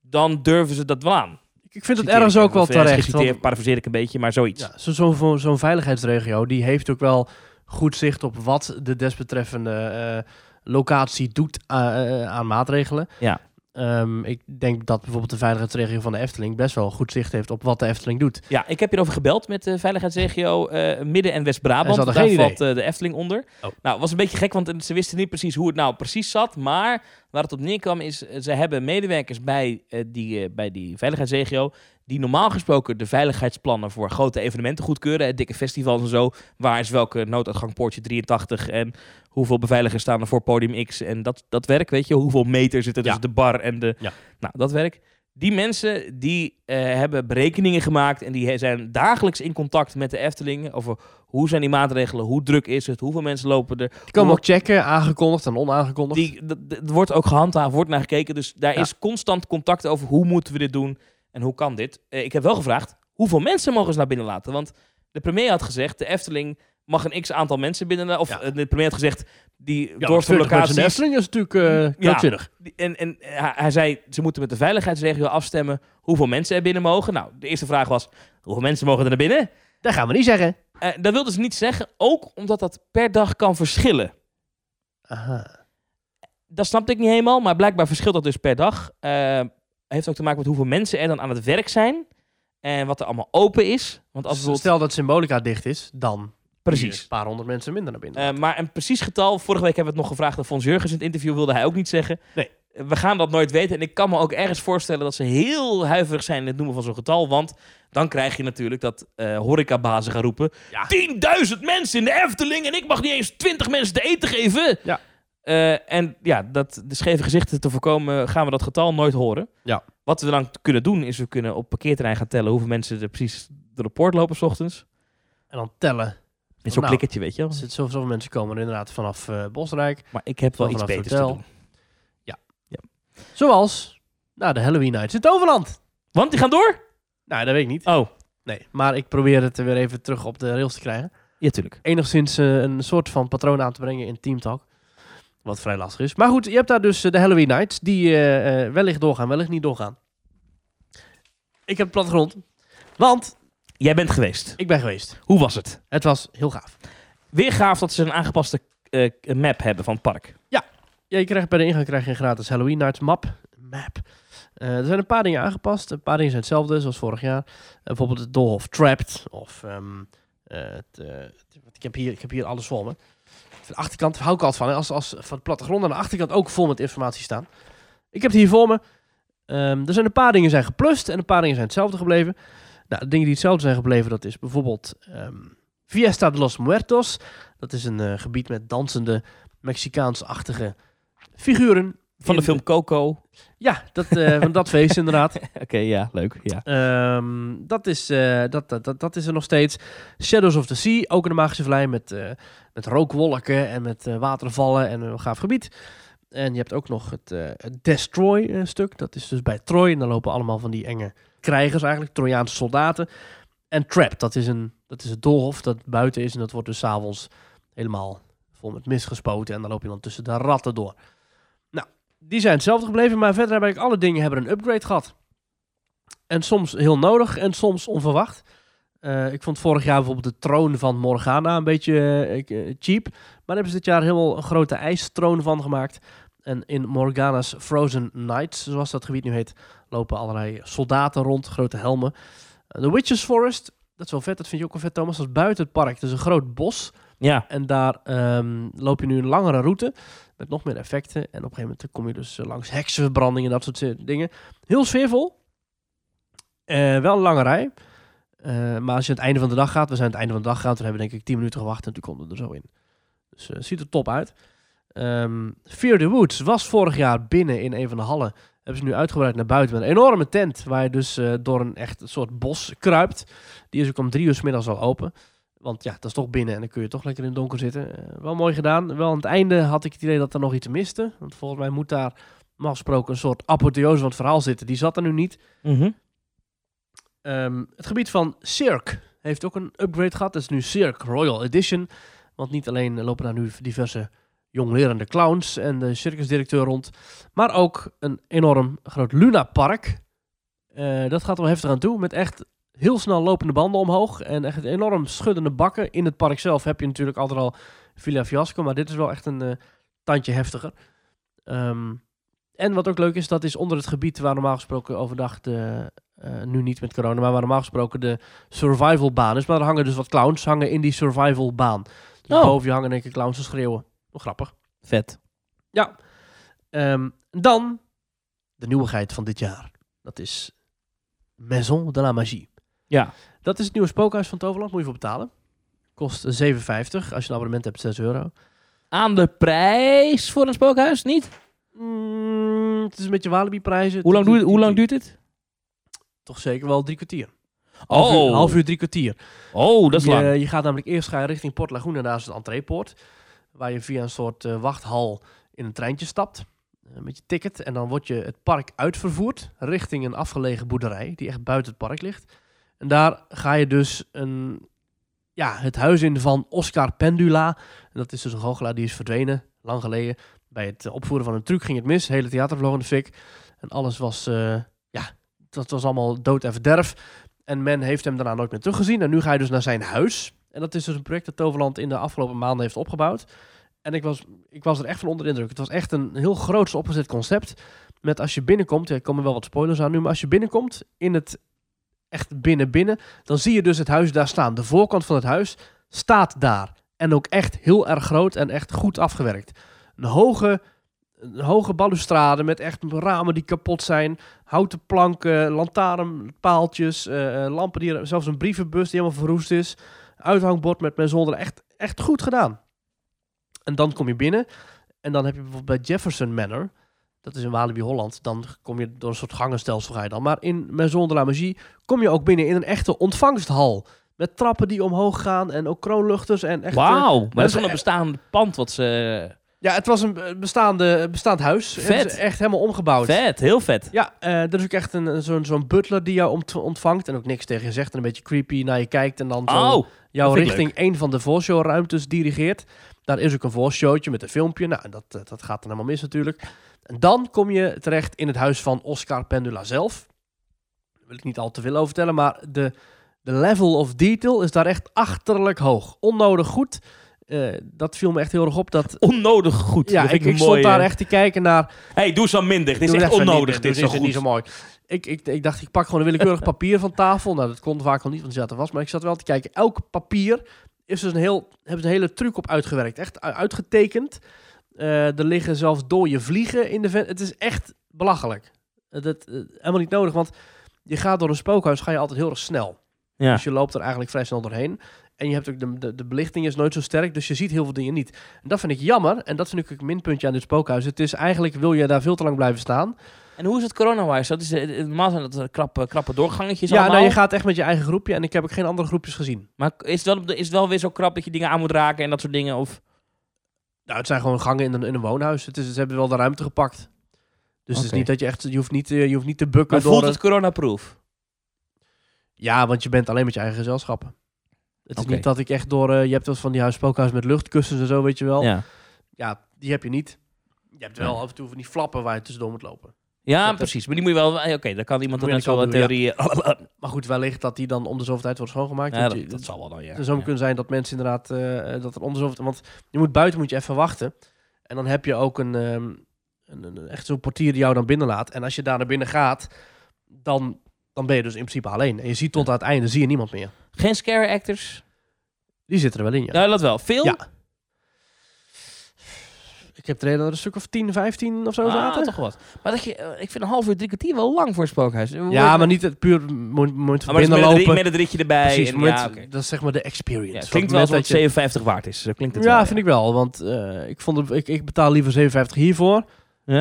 dan durven ze dat wel aan. ik vind het ergens ik ook wel terecht. want- parafraseer ik een beetje, maar zoiets. Ja, zo- zo'n zo, veiligheidsregio die heeft ook wel goed zicht op wat de desbetreffende eh, locatie doet eh, eh, aan maatregelen. Ja. Ehm, ik denk dat bijvoorbeeld de veiligheidsregio van de Efteling best wel goed zicht heeft op wat de Efteling doet. Ja, ik heb hierover gebeld met de veiligheidsregio eh, Midden- en West-Brabant. Daar geen valt eh, de Efteling onder. Oh. Nou, het was een beetje gek, want ze wisten niet precies hoe het nou precies zat. Maar waar het op neerkwam is, eh, ze hebben medewerkers bij, eh, die, bij die veiligheidsregio... die normaal gesproken de veiligheidsplannen voor grote evenementen goedkeuren. Dikke festivals en zo. Waar is welke nooduitgang poortje 83 en hoeveel beveiligers staan er voor podium X. En dat, dat werk, weet je, hoeveel meter zitten tussen de bar en de... Ja. Nou, dat werk. Die mensen die eh, hebben berekeningen gemaakt en die zijn dagelijks in contact met de Efteling over hoe zijn die maatregelen, hoe druk is het, hoeveel mensen lopen er. Die komen ook checken, aangekondigd en onaangekondigd. Die, d- d- er wordt ook gehandhaafd, wordt naar gekeken. Dus daar Ja. is constant contact over hoe moeten we dit doen en hoe kan dit. Eh, ik heb wel gevraagd, hoeveel mensen mogen ze naar binnen laten? Want de premier had gezegd, de Efteling mag een x aantal mensen binnen. Of Ja. eh, de premier had gezegd, die ja, doorstroomlocaties... de Efteling is natuurlijk eh Ja. En, en hij zei, ze moeten met de veiligheidsregio afstemmen hoeveel mensen er binnen mogen. Nou, de eerste vraag was, hoeveel mensen mogen er naar binnen? Dat gaan we niet zeggen. Eh, dat wilden ze niet zeggen, ook omdat dat per dag kan verschillen. Aha. Dat snapte ik niet helemaal, maar blijkbaar verschilt dat dus per dag. Eh, heeft ook te maken met hoeveel mensen er dan aan het werk zijn. En wat er allemaal open is. Want als. Stel dat Symbolica dicht is, dan Precies. een paar honderd mensen minder naar binnen. Eh, maar een precies getal, vorige week hebben we het nog gevraagd aan Fons Jurgens in het interview, wilde hij ook niet zeggen. Nee. Eh, We gaan dat nooit weten. En ik kan me ook ergens voorstellen dat ze heel huiverig zijn in het noemen van zo'n getal. Want dan krijg je natuurlijk dat eh horecabazen gaan roepen. Ja. 10.000 mensen in de Efteling en ik mag niet eens 20 mensen te eten geven. Ja. Eh, en ja, dat, de scheve gezichten te voorkomen gaan we dat getal nooit horen. Ja. Wat we dan kunnen doen is we kunnen op parkeerterrein gaan tellen hoeveel mensen er precies door de poort lopen s ochtends. en dan tellen. Met zo'n Nou, klikkertje, weet je wel. Er zitten zoveel mensen komen er inderdaad vanaf eh, Bosrijk. Maar ik heb wel iets beters te doen. Zoals nou, de Halloween Nights in Toverland. Want die gaan door? Nou, dat weet ik niet. Oh, Nee, maar ik probeer het weer even terug op de rails te krijgen. ja, tuurlijk. Enigszins eh, een soort van patroon aan te brengen in Team Talk. Wat vrij lastig is. Maar goed, je hebt daar dus eh, de Halloween Nights. Die eh, eh, wellicht doorgaan, wellicht niet doorgaan. Ik heb plattegrond. Want Jij bent geweest. ik ben geweest. Hoe was het? Het was heel gaaf. Weer gaaf dat ze een aangepaste map hebben van het park. Ja, je krijgt bij de ingang krijg je een gratis Halloween Nights map. Map. Er zijn een paar dingen aangepast. Een paar dingen zijn hetzelfde zoals vorig jaar. Bijvoorbeeld het Doolhof Trapped. Of ehm, eh, eh, het- ik, heb hier, ik heb hier alles voor me. De achterkant hou ik altijd van. hè, Als, als van de plattegrond aan de achterkant ook vol met informatie staan. Ik heb het hier voor me. Ehm, er zijn een paar dingen zijn geplust en een paar dingen zijn hetzelfde gebleven. Nou, de dingen die hetzelfde zijn gebleven, dat is bijvoorbeeld ehm, Fiesta de los Muertos. Dat is een eh, gebied met dansende Mexicaans-achtige figuren. Van de film Coco. Ja, dat, eh, van dat feest inderdaad. [laughs] Oké, ja, leuk. Ja. Ehm, dat, is, eh, dat, dat, dat, dat is er nog steeds. Shadows of the Sea, ook in de Magische Vlei met, eh, met rookwolken en met watervallen en een gaaf gebied. En je hebt ook nog het, het Destroy-stuk. Dat is dus bij Troy. En daar lopen allemaal van die enge krijgers eigenlijk, Trojaanse soldaten. En Trap, dat is, een, dat is het doolhof dat buiten is. En dat wordt dus s'avonds helemaal vol met mist gespoten. En dan loop je dan tussen de ratten door. Die zijn hetzelfde gebleven. Maar verder heb ik alle dingen hebben een upgrade gehad. En soms heel nodig en soms onverwacht. Eh, ik vond vorig jaar bijvoorbeeld de troon van Morgana een beetje eh, eh, cheap. Maar daar hebben ze dit jaar helemaal een grote ijstroon van gemaakt. En in Morgana's Frozen Nights, zoals dat gebied nu heet, lopen allerlei soldaten rond, grote helmen. De Witches Forest, dat is wel vet, dat vind je ook wel vet Thomas, dat is buiten het park. Het is een groot bos ja. en daar ehm, loop je nu een langere route met nog meer effecten. En op een gegeven moment kom je dus eh, langs heksenverbrandingen en dat soort zi- dingen. Heel sfeervol. Eh, wel een lange rij. Eh, maar als je aan het einde van de dag gaat, we zijn aan het einde van de dag gegaan, toen hebben we denk ik 10 minuten gewacht en toen konden we er zo in. Dus eh ziet er top uit. Ehm Fear the Woods was vorig jaar binnen in een van de hallen. Hebben ze nu uitgebreid naar buiten met een enorme tent. Waar je dus eh, door een echt soort bos kruipt. Die is ook om drie uur s middags al open. Want ja, dat is toch binnen en dan kun je toch lekker in het donker zitten. Eh, wel mooi gedaan. Wel aan het einde had ik het idee dat er nog iets miste. Want volgens mij moet daar normaal gesproken een soort apotheose van het verhaal zitten. Die zat er nu niet. Mhm. Ehm, het gebied van Cirque heeft ook een upgrade gehad. Dat is nu Cirque Royal Edition. Want niet alleen lopen daar nu diverse jonglerende clowns en de circusdirecteur rond. Maar ook een enorm groot Luna Park. Eh, dat gaat wel heftig aan toe. Met echt heel snel lopende banden omhoog. En echt enorm schuddende bakken. In het park zelf heb je natuurlijk altijd al Villa Fiasco. Maar dit is wel echt een eh, tandje heftiger. Ehm, en wat ook leuk is, dat is onder het gebied waar normaal gesproken overdag de, eh, nu niet met corona, maar waar normaal gesproken de survival baan is. Maar er hangen dus wat clowns hangen in die survival baan. Dus Oh. boven je hangen één keer clowns te schreeuwen. Wel grappig. Vet. Ja. Ehm, dan de nieuwigheid van dit jaar. Dat is Maison de la Magie. Ja. Dat is het nieuwe spookhuis van Toverland. Moet je voor betalen. Kost 7,50. Als je een abonnement hebt, 6 euro. Aan de prijs voor een spookhuis, niet? Mm, het is een beetje Walibi prijzen. Hoe lang, duurt, hoe lang duurt het? Toch zeker wel drie kwartier. Half, uur, half uur, drie kwartier. Oh, dat is je, lang. je gaat namelijk eerst ga je richting Port Laguna, daar is de entreepoort. Waar je via een soort eh, wachthal in een treintje stapt. eh, met je ticket. En dan word je het park uitvervoerd richting een afgelegen boerderij. Die echt buiten het park ligt. En daar ga je dus een, ja, het huis in van Oscar Pendula. En dat is dus een goochelaar die is verdwenen. Lang geleden. Bij het opvoeren van een truc ging het mis. Hele theater vloog in de fik. En alles was, eh, ja, dat was allemaal dood en verderf. En men heeft hem daarna nooit meer teruggezien. En nu ga je dus naar zijn huis. En dat is dus een project dat Toverland in de afgelopen maanden heeft opgebouwd. En ik was, ik was er echt van onder de indruk. Het was echt een heel groots opgezet concept. Met als je binnenkomt, er komen wel wat spoilers aan nu, maar als je binnenkomt in het echt binnen binnen, dan zie je dus het huis daar staan. De voorkant van het huis staat daar. En ook echt heel erg groot en echt goed afgewerkt. Een hoge, een hoge balustrade met echt ramen die kapot zijn. Houten planken, lantaarnpaaltjes, eh, eh, lampen die zelfs een brievenbus die helemaal verroest is. Uithangbord met mijn zonder. Echt, echt goed gedaan. En dan kom je binnen. En dan heb je bijvoorbeeld bij Jefferson Manor. Dat is in Walibi Holland. Dan kom je door een soort gangenstelsel ga je dan. Maar in Maison de la Magie kom je ook binnen in een echte ontvangsthal. Met trappen die omhoog gaan en ook kroonluchters en echt... eh, Wauw. Maar dat is wel een bestaand pand wat ze... ja, het was een eh, bestaande, bestaand huis. Vet. Echt helemaal omgebouwd. Vet, heel vet. Ja, eh, er is ook echt een, zo'n zo'n butler die jou ont- ontvangt. En ook niks tegen je zegt. En een beetje creepy naar je kijkt. En dan zo Oh, richting een van de voorshowruimtes dirigeert. Daar is ook een voorshowtje met een filmpje. Nou, dat, eh, dat gaat dan helemaal mis natuurlijk. En dan kom je terecht in het huis van Oscar Pendula zelf. Daar wil ik niet al te veel over vertellen, maar de, de level of detail is daar echt achterlijk hoog. Onnodig goed. Eh, dat viel me echt heel erg op. Dat, [laughs] onnodig goed. ja, Dat ik, ik stond daar echt te kijken naar... hey, doe eens wat minder. Dit is echt onnodig. Dit is zo het niet zo mooi. Ik, ik, ik dacht, ik pak gewoon een willekeurig [laughs] papier van tafel. Nou, dat kon vaak al niet, want het zat er was. Maar ik zat wel te kijken. Elk papier is dus een heel, hebben ze een hele truc op uitgewerkt. Echt uitgetekend. Eh, er liggen zelfs dode vliegen in de vent. Het is echt belachelijk. Het, eh, helemaal niet nodig, want je gaat door een spookhuis, ga je altijd heel erg snel. Ja. Dus je loopt er eigenlijk vrij snel doorheen. En je hebt ook de, de, de belichting is nooit zo sterk, dus je ziet heel veel dingen niet. En dat vind ik jammer. En dat vind ik een minpuntje aan dit spookhuis. Het is eigenlijk, wil je daar veel te lang blijven staan. En hoe is het corona-wise? Dat is, eh, normaal zijn dat krappe, krappe doorgangetjes Ja, allemaal. nou, je gaat echt met je eigen groepje. En ik heb ook geen andere groepjes gezien. Maar is het, wel, is het wel weer zo krap dat je dingen aan moet raken en dat soort dingen? Of... Nou, het zijn gewoon gangen in een, in een woonhuis. Het is, ze hebben wel de ruimte gepakt. Dus het is niet dat je echt... Je hoeft niet, eh, je hoeft niet te bukken Maar door... voelt het corona-proof? Ja, want je bent alleen met je eigen gezelschappen. Het is niet dat ik echt door... eh, je hebt wel eens van die huis, spookhuis met luchtkussens en zo, weet je wel. Ja, Ja. die heb je niet. Je hebt wel Ja. af en toe van die flappen waar je tussendoor moet lopen. Ja, Dat- precies. Maar die moet je wel... eh, Oké, daar kan iemand dan net theorieën... [laughs] Maar goed, wellicht dat die dan om de zoveel tijd wordt schoongemaakt. Ja, dat, je- dat zal wel dan, ja. Het zou Ja. kunnen zijn dat mensen inderdaad eh, dat er om de zoveel want je moet buiten moet je even wachten en dan heb je ook een, ehm, een, een- echt zo'n portier die jou dan binnenlaat en als je daar naar binnen gaat dan dan ben je dus in principe alleen en je ziet tot aan het einde zie je niemand meer. Geen scare actors? Die zitten er wel in ja. Ja, dat wel. Veel? Ja. Ik heb er eerder een stuk of 10, 15 of zo Ah, zaten. toch wat. Maar dat je, eh, ik vind een half uur, drie kwartier wel lang voor een spookhuis. Ja, maar niet het puur mo- moment Ah, maar van met, een binnenlopen. met het ritje erbij. Precies, en, moment, ja, dat is zeg maar de experience. Ja, het klinkt het wel alsof het dat je- 57 waard is. Klinkt het Ja, wel, vind ik wel. Want eh, ik, vond het, ik, ik betaal liever 57 hiervoor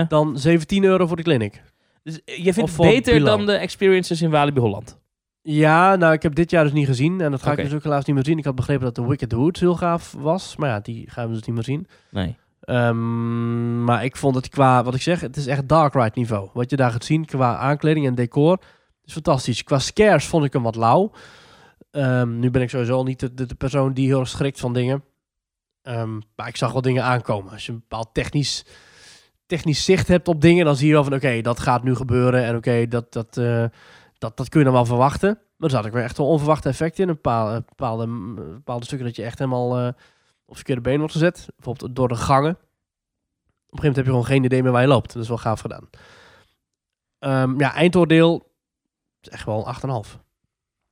dan 17 euro voor de clinic. Dus eh, je vindt het beter dan de experiences in Walibi Holland? Ja, nou, ik heb dit jaar dus niet gezien. En dat ga ik dus ook helaas niet meer zien. Ik had begrepen dat de Wicked Woods heel gaaf was. Maar ja, die gaan we dus niet meer zien. Nee. Ehm, maar ik vond het qua, wat ik zeg, het is echt dark ride niveau. Wat je daar gaat zien qua aankleding en decor is fantastisch. Qua scares vond ik hem wat lauw. Ehm, nu ben ik sowieso niet de, de, persoon die heel schrikt van dingen. Ehm, maar ik zag wel dingen aankomen. Als je een bepaald technisch, technisch zicht hebt op dingen, dan zie je wel van oké, dat gaat nu gebeuren. En oké, dat, dat, eh, dat, dat kun je dan wel verwachten. Maar er zat ook weer echt wel onverwachte effecten in. Een bepaalde, bepaalde, bepaalde stukken dat je echt helemaal eh, op verkeerde been wordt gezet. Bijvoorbeeld door de gangen. Op een gegeven moment heb je gewoon geen idee meer waar je loopt. Dat is wel gaaf gedaan. Ehm, ja, eindoordeel is echt wel een 8,5.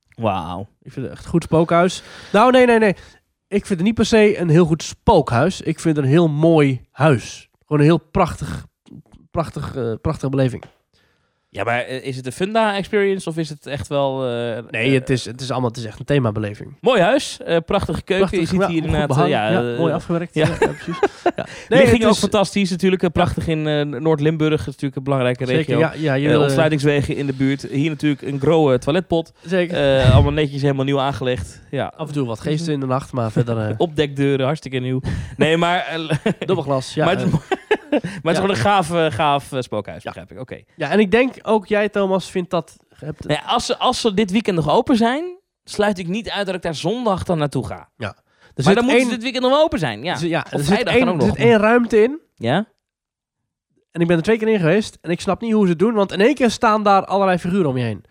Wauw. Ik vind het echt een goed spookhuis. Nou, nee, nee, nee. Ik vind het niet per se een heel goed spookhuis. Ik vind het een heel mooi huis. Gewoon een heel prachtig, prachtig, eh, prachtige beleving. Ja, maar eh, is het een Funda experience of is het echt wel... eh, Nee, eh, het is, het is allemaal, het is echt een themabeleving. Mooi huis, prachtige keuken. Prachtig, je ziet ja, hier inderdaad... ja, ja, mooi afgewerkt. [laughs] ja. Ja, ja, precies. Ja. Nee, het ging ook is- fantastisch. Natuurlijk prachtig in Noord-Limburg. Is natuurlijk een belangrijke regio. Zeker, ja, ja, eh, ontsluitingswegen in de buurt. Hier natuurlijk een grote toiletpot. Zeker. Allemaal netjes helemaal nieuw aangelegd. Ja. Af en toe wat geesten [laughs] in de nacht, maar verder Opdekdeuren, hartstikke nieuw. Nee, maar, [laughs] dubbelglas. Ja, maar, het, [laughs] maar het is ja. gewoon een gaaf, eh, gaaf eh, spookhuis, Ja. begrijp ik. Oké. ja, en ik denk ook jij, Thomas, vindt dat... Hebt, ja, als, ze, als ze dit weekend nog open zijn, sluit ik niet uit dat ik daar zondag dan naartoe ga. er maar zit dan moeten één- ze dit weekend nog wel open zijn. Ja. er zit- ja, Of er zit vrijdag één, er zit één ruimte in. ja? En ik ben er twee keer in geweest. En ik snap niet hoe ze het doen. Want in één keer staan daar allerlei figuren om je heen.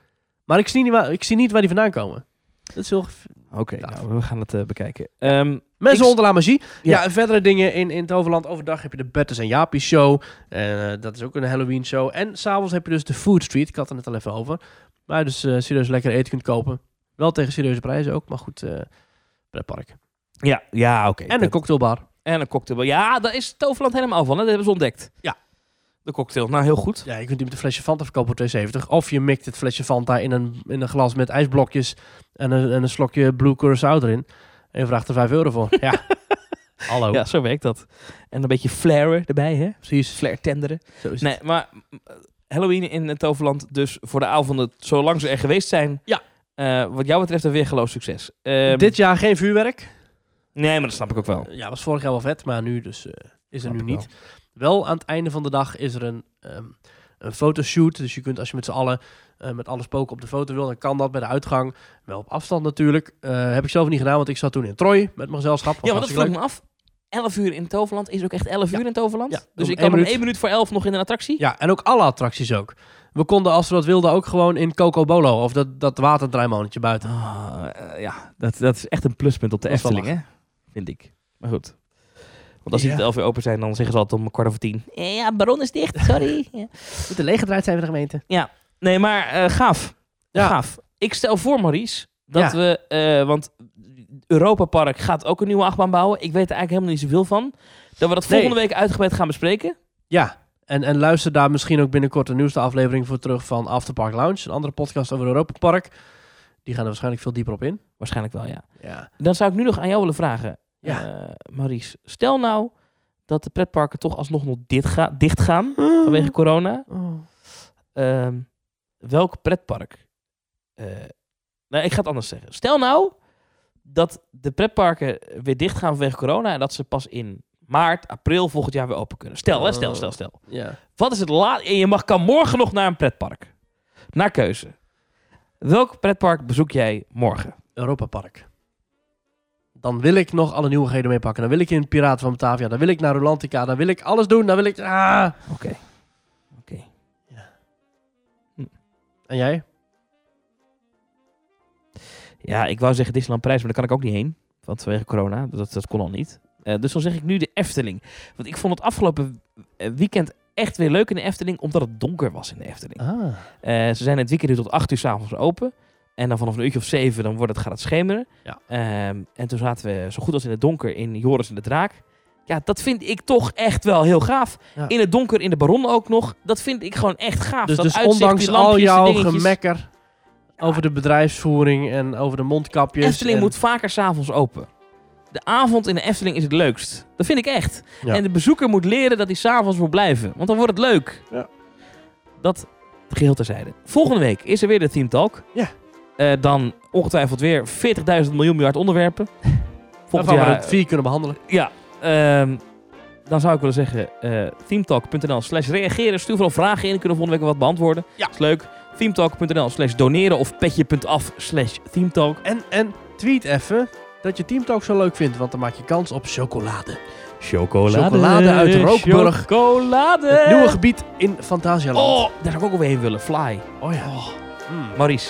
Maar ik zie niet waar, ik zie niet waar die vandaan komen. Dat is heel... Oké, Ja. nou, we gaan het eh, bekijken. Ehm, Mensen onder la magie. Ja. Ja. en verdere dingen in, in het Overland. Overdag heb je de Betters en Jaapie show. Eh, dat is ook een Halloween show. En s'avonds heb je dus de Food Street. Ik had het net al even over. Waar je dus eh, serieus lekker eten kunt kopen. Wel tegen serieuze prijzen ook. Maar goed, eh pretpark. ja, ja oké. En een cocktailbar. en een cocktail. Ja, daar is Toverland helemaal van. Hè? Dat hebben ze ontdekt. Ja. De cocktail. Nou, heel goed. Ja, je kunt die met een flesje Fanta verkopen voor 2,70. Of je mikt het flesje Fanta in een, in een glas met ijsblokjes en een, en een slokje Blue Curaçao erin. En je vraagt er 5 euro voor. Ja. [laughs] Hallo. Ja, zo werkt dat. En een beetje flaren erbij, hè? Precies. Flair tenderen. Zo is Nee, het. maar mm, Halloween in het Toverland dus voor de avonden, zolang ze er geweest zijn. Ja. eh, wat jou betreft een weergeloos succes. Ehm, Dit jaar geen vuurwerk. Nee, maar dat snap ik ook wel. Ja, was vorig jaar wel vet, maar nu dus eh, is er nu niet. Wel. aan het einde van de dag is er een, ehm, een fotoshoot. Dus je kunt als je met z'n allen eh, met alle spoken op de foto wil, dan kan dat bij de uitgang. Wel op afstand natuurlijk. Eh, heb ik zelf niet gedaan, want ik zat toen in Troy met mijn gezelschap. Ja, want dat vroeg me af. 11 uur in Toverland is ook echt 11 Ja. uur in Toverland. Ja, dus ik één kan om minuut. 1 minuut voor 11 nog in een attractie. Ja, en ook alle attracties ook. We konden, als we dat wilden, ook gewoon in Coco Bolo. Of dat, dat buiten. Ah, eh, ja, dat, dat is echt een pluspunt op de Efteling, hè? Vind ik. Maar goed. Want als die Ja. het 11 uur open zijn, dan zeggen ze altijd om een kwart over tien. Ja, baron is dicht, sorry. [laughs] ja. Moeten leeggedraaid zijn van de gemeente. Nee, maar eh, gaaf. Ja. Gaaf. Ik stel voor, Maurice, dat Ja. we... eh, want Europa Park gaat ook een nieuwe achtbaan bouwen. Ik weet er eigenlijk helemaal niet zoveel van. Dat we dat Nee. volgende week uitgebreid gaan bespreken. Ja, en, en luister daar misschien ook binnenkort de nieuwste aflevering voor terug van After Park Lounge. Een andere podcast over Europa Park. Die gaan er waarschijnlijk veel dieper op in. Waarschijnlijk wel, ja. Ja. Dan zou ik nu nog aan jou willen vragen, Ja. eh, Maurice. Stel nou dat de pretparken toch alsnog nog dit ga dicht gaan vanwege corona. Oh. Ehm, welk pretpark? eh nou, ik ga het anders zeggen. Stel nou dat de pretparken weer dicht gaan vanwege corona en dat ze pas in maart, april volgend jaar weer open kunnen. Stel, hè, stel, stel, stel. Ja. Wat is het laat? En je mag, kan morgen nog naar een pretpark. Naar keuze. Welk pretpark bezoek jij morgen? Europa Park. Dan wil ik nog alle nieuwigheden meepakken. Dan wil ik in Piraten van Batavia. Dan wil ik naar Rolantica. Dan wil ik alles doen. Dan wil ik... Ah. Oké. Oké. En jij? Ja, ik wou zeggen Disneyland Prijs, maar daar kan ik ook niet heen. Want vanwege corona, dat, dat kon al niet. Eh, dus dan zeg ik nu de Efteling. Want ik vond het afgelopen eh, weekend echt weer leuk in de Efteling, omdat het donker was in de Efteling. Ah. Eh, ze zijn het weekend nu tot 8 uur s'avonds open. En dan vanaf een uurtje of zeven dan wordt het, gaat het schemeren. Ja. Ehm, en toen zaten we zo goed als in het donker in Joris en de Draak. Ja, dat vind ik toch echt wel heel gaaf. Ja. In het donker, in de Baron ook nog. Dat vind ik gewoon echt gaaf. Dus, dat dus uitzicht, ondanks al jouw gemekker over de bedrijfsvoering en over de mondkapjes. Efteling en- moet vaker s'avonds open. De avond in de Efteling is het leukst. Dat vind ik echt. Ja. En de bezoeker moet leren dat hij s'avonds moet blijven. Want dan wordt het leuk. Ja. Dat geheel terzijde. Volgende week is er weer de Theme Talk. Ja. Eh, dan ongetwijfeld weer 40.000 miljoen miljard onderwerpen. [laughs] Volgend Waarvan we jaar, het vier kunnen behandelen. ja, ehm, dan zou ik willen zeggen, eh themetalk.nl slash reageren. Stuur vooral vragen in, kunnen we volgende week wat beantwoorden. Ja. Is leuk. themetalk.nl slash doneren of petje.af slash themetalk. En, en tweet even dat je Teamtalk zo leuk vindt, want dan maak je kans op chocolade. Chocolade. Chocolade uit Rookburg. Chocolade. Het nieuwe gebied in Fantasialand. Oh, daar zou ik ook alweer heen willen. Fly. Oh ja. Mm. Maurice,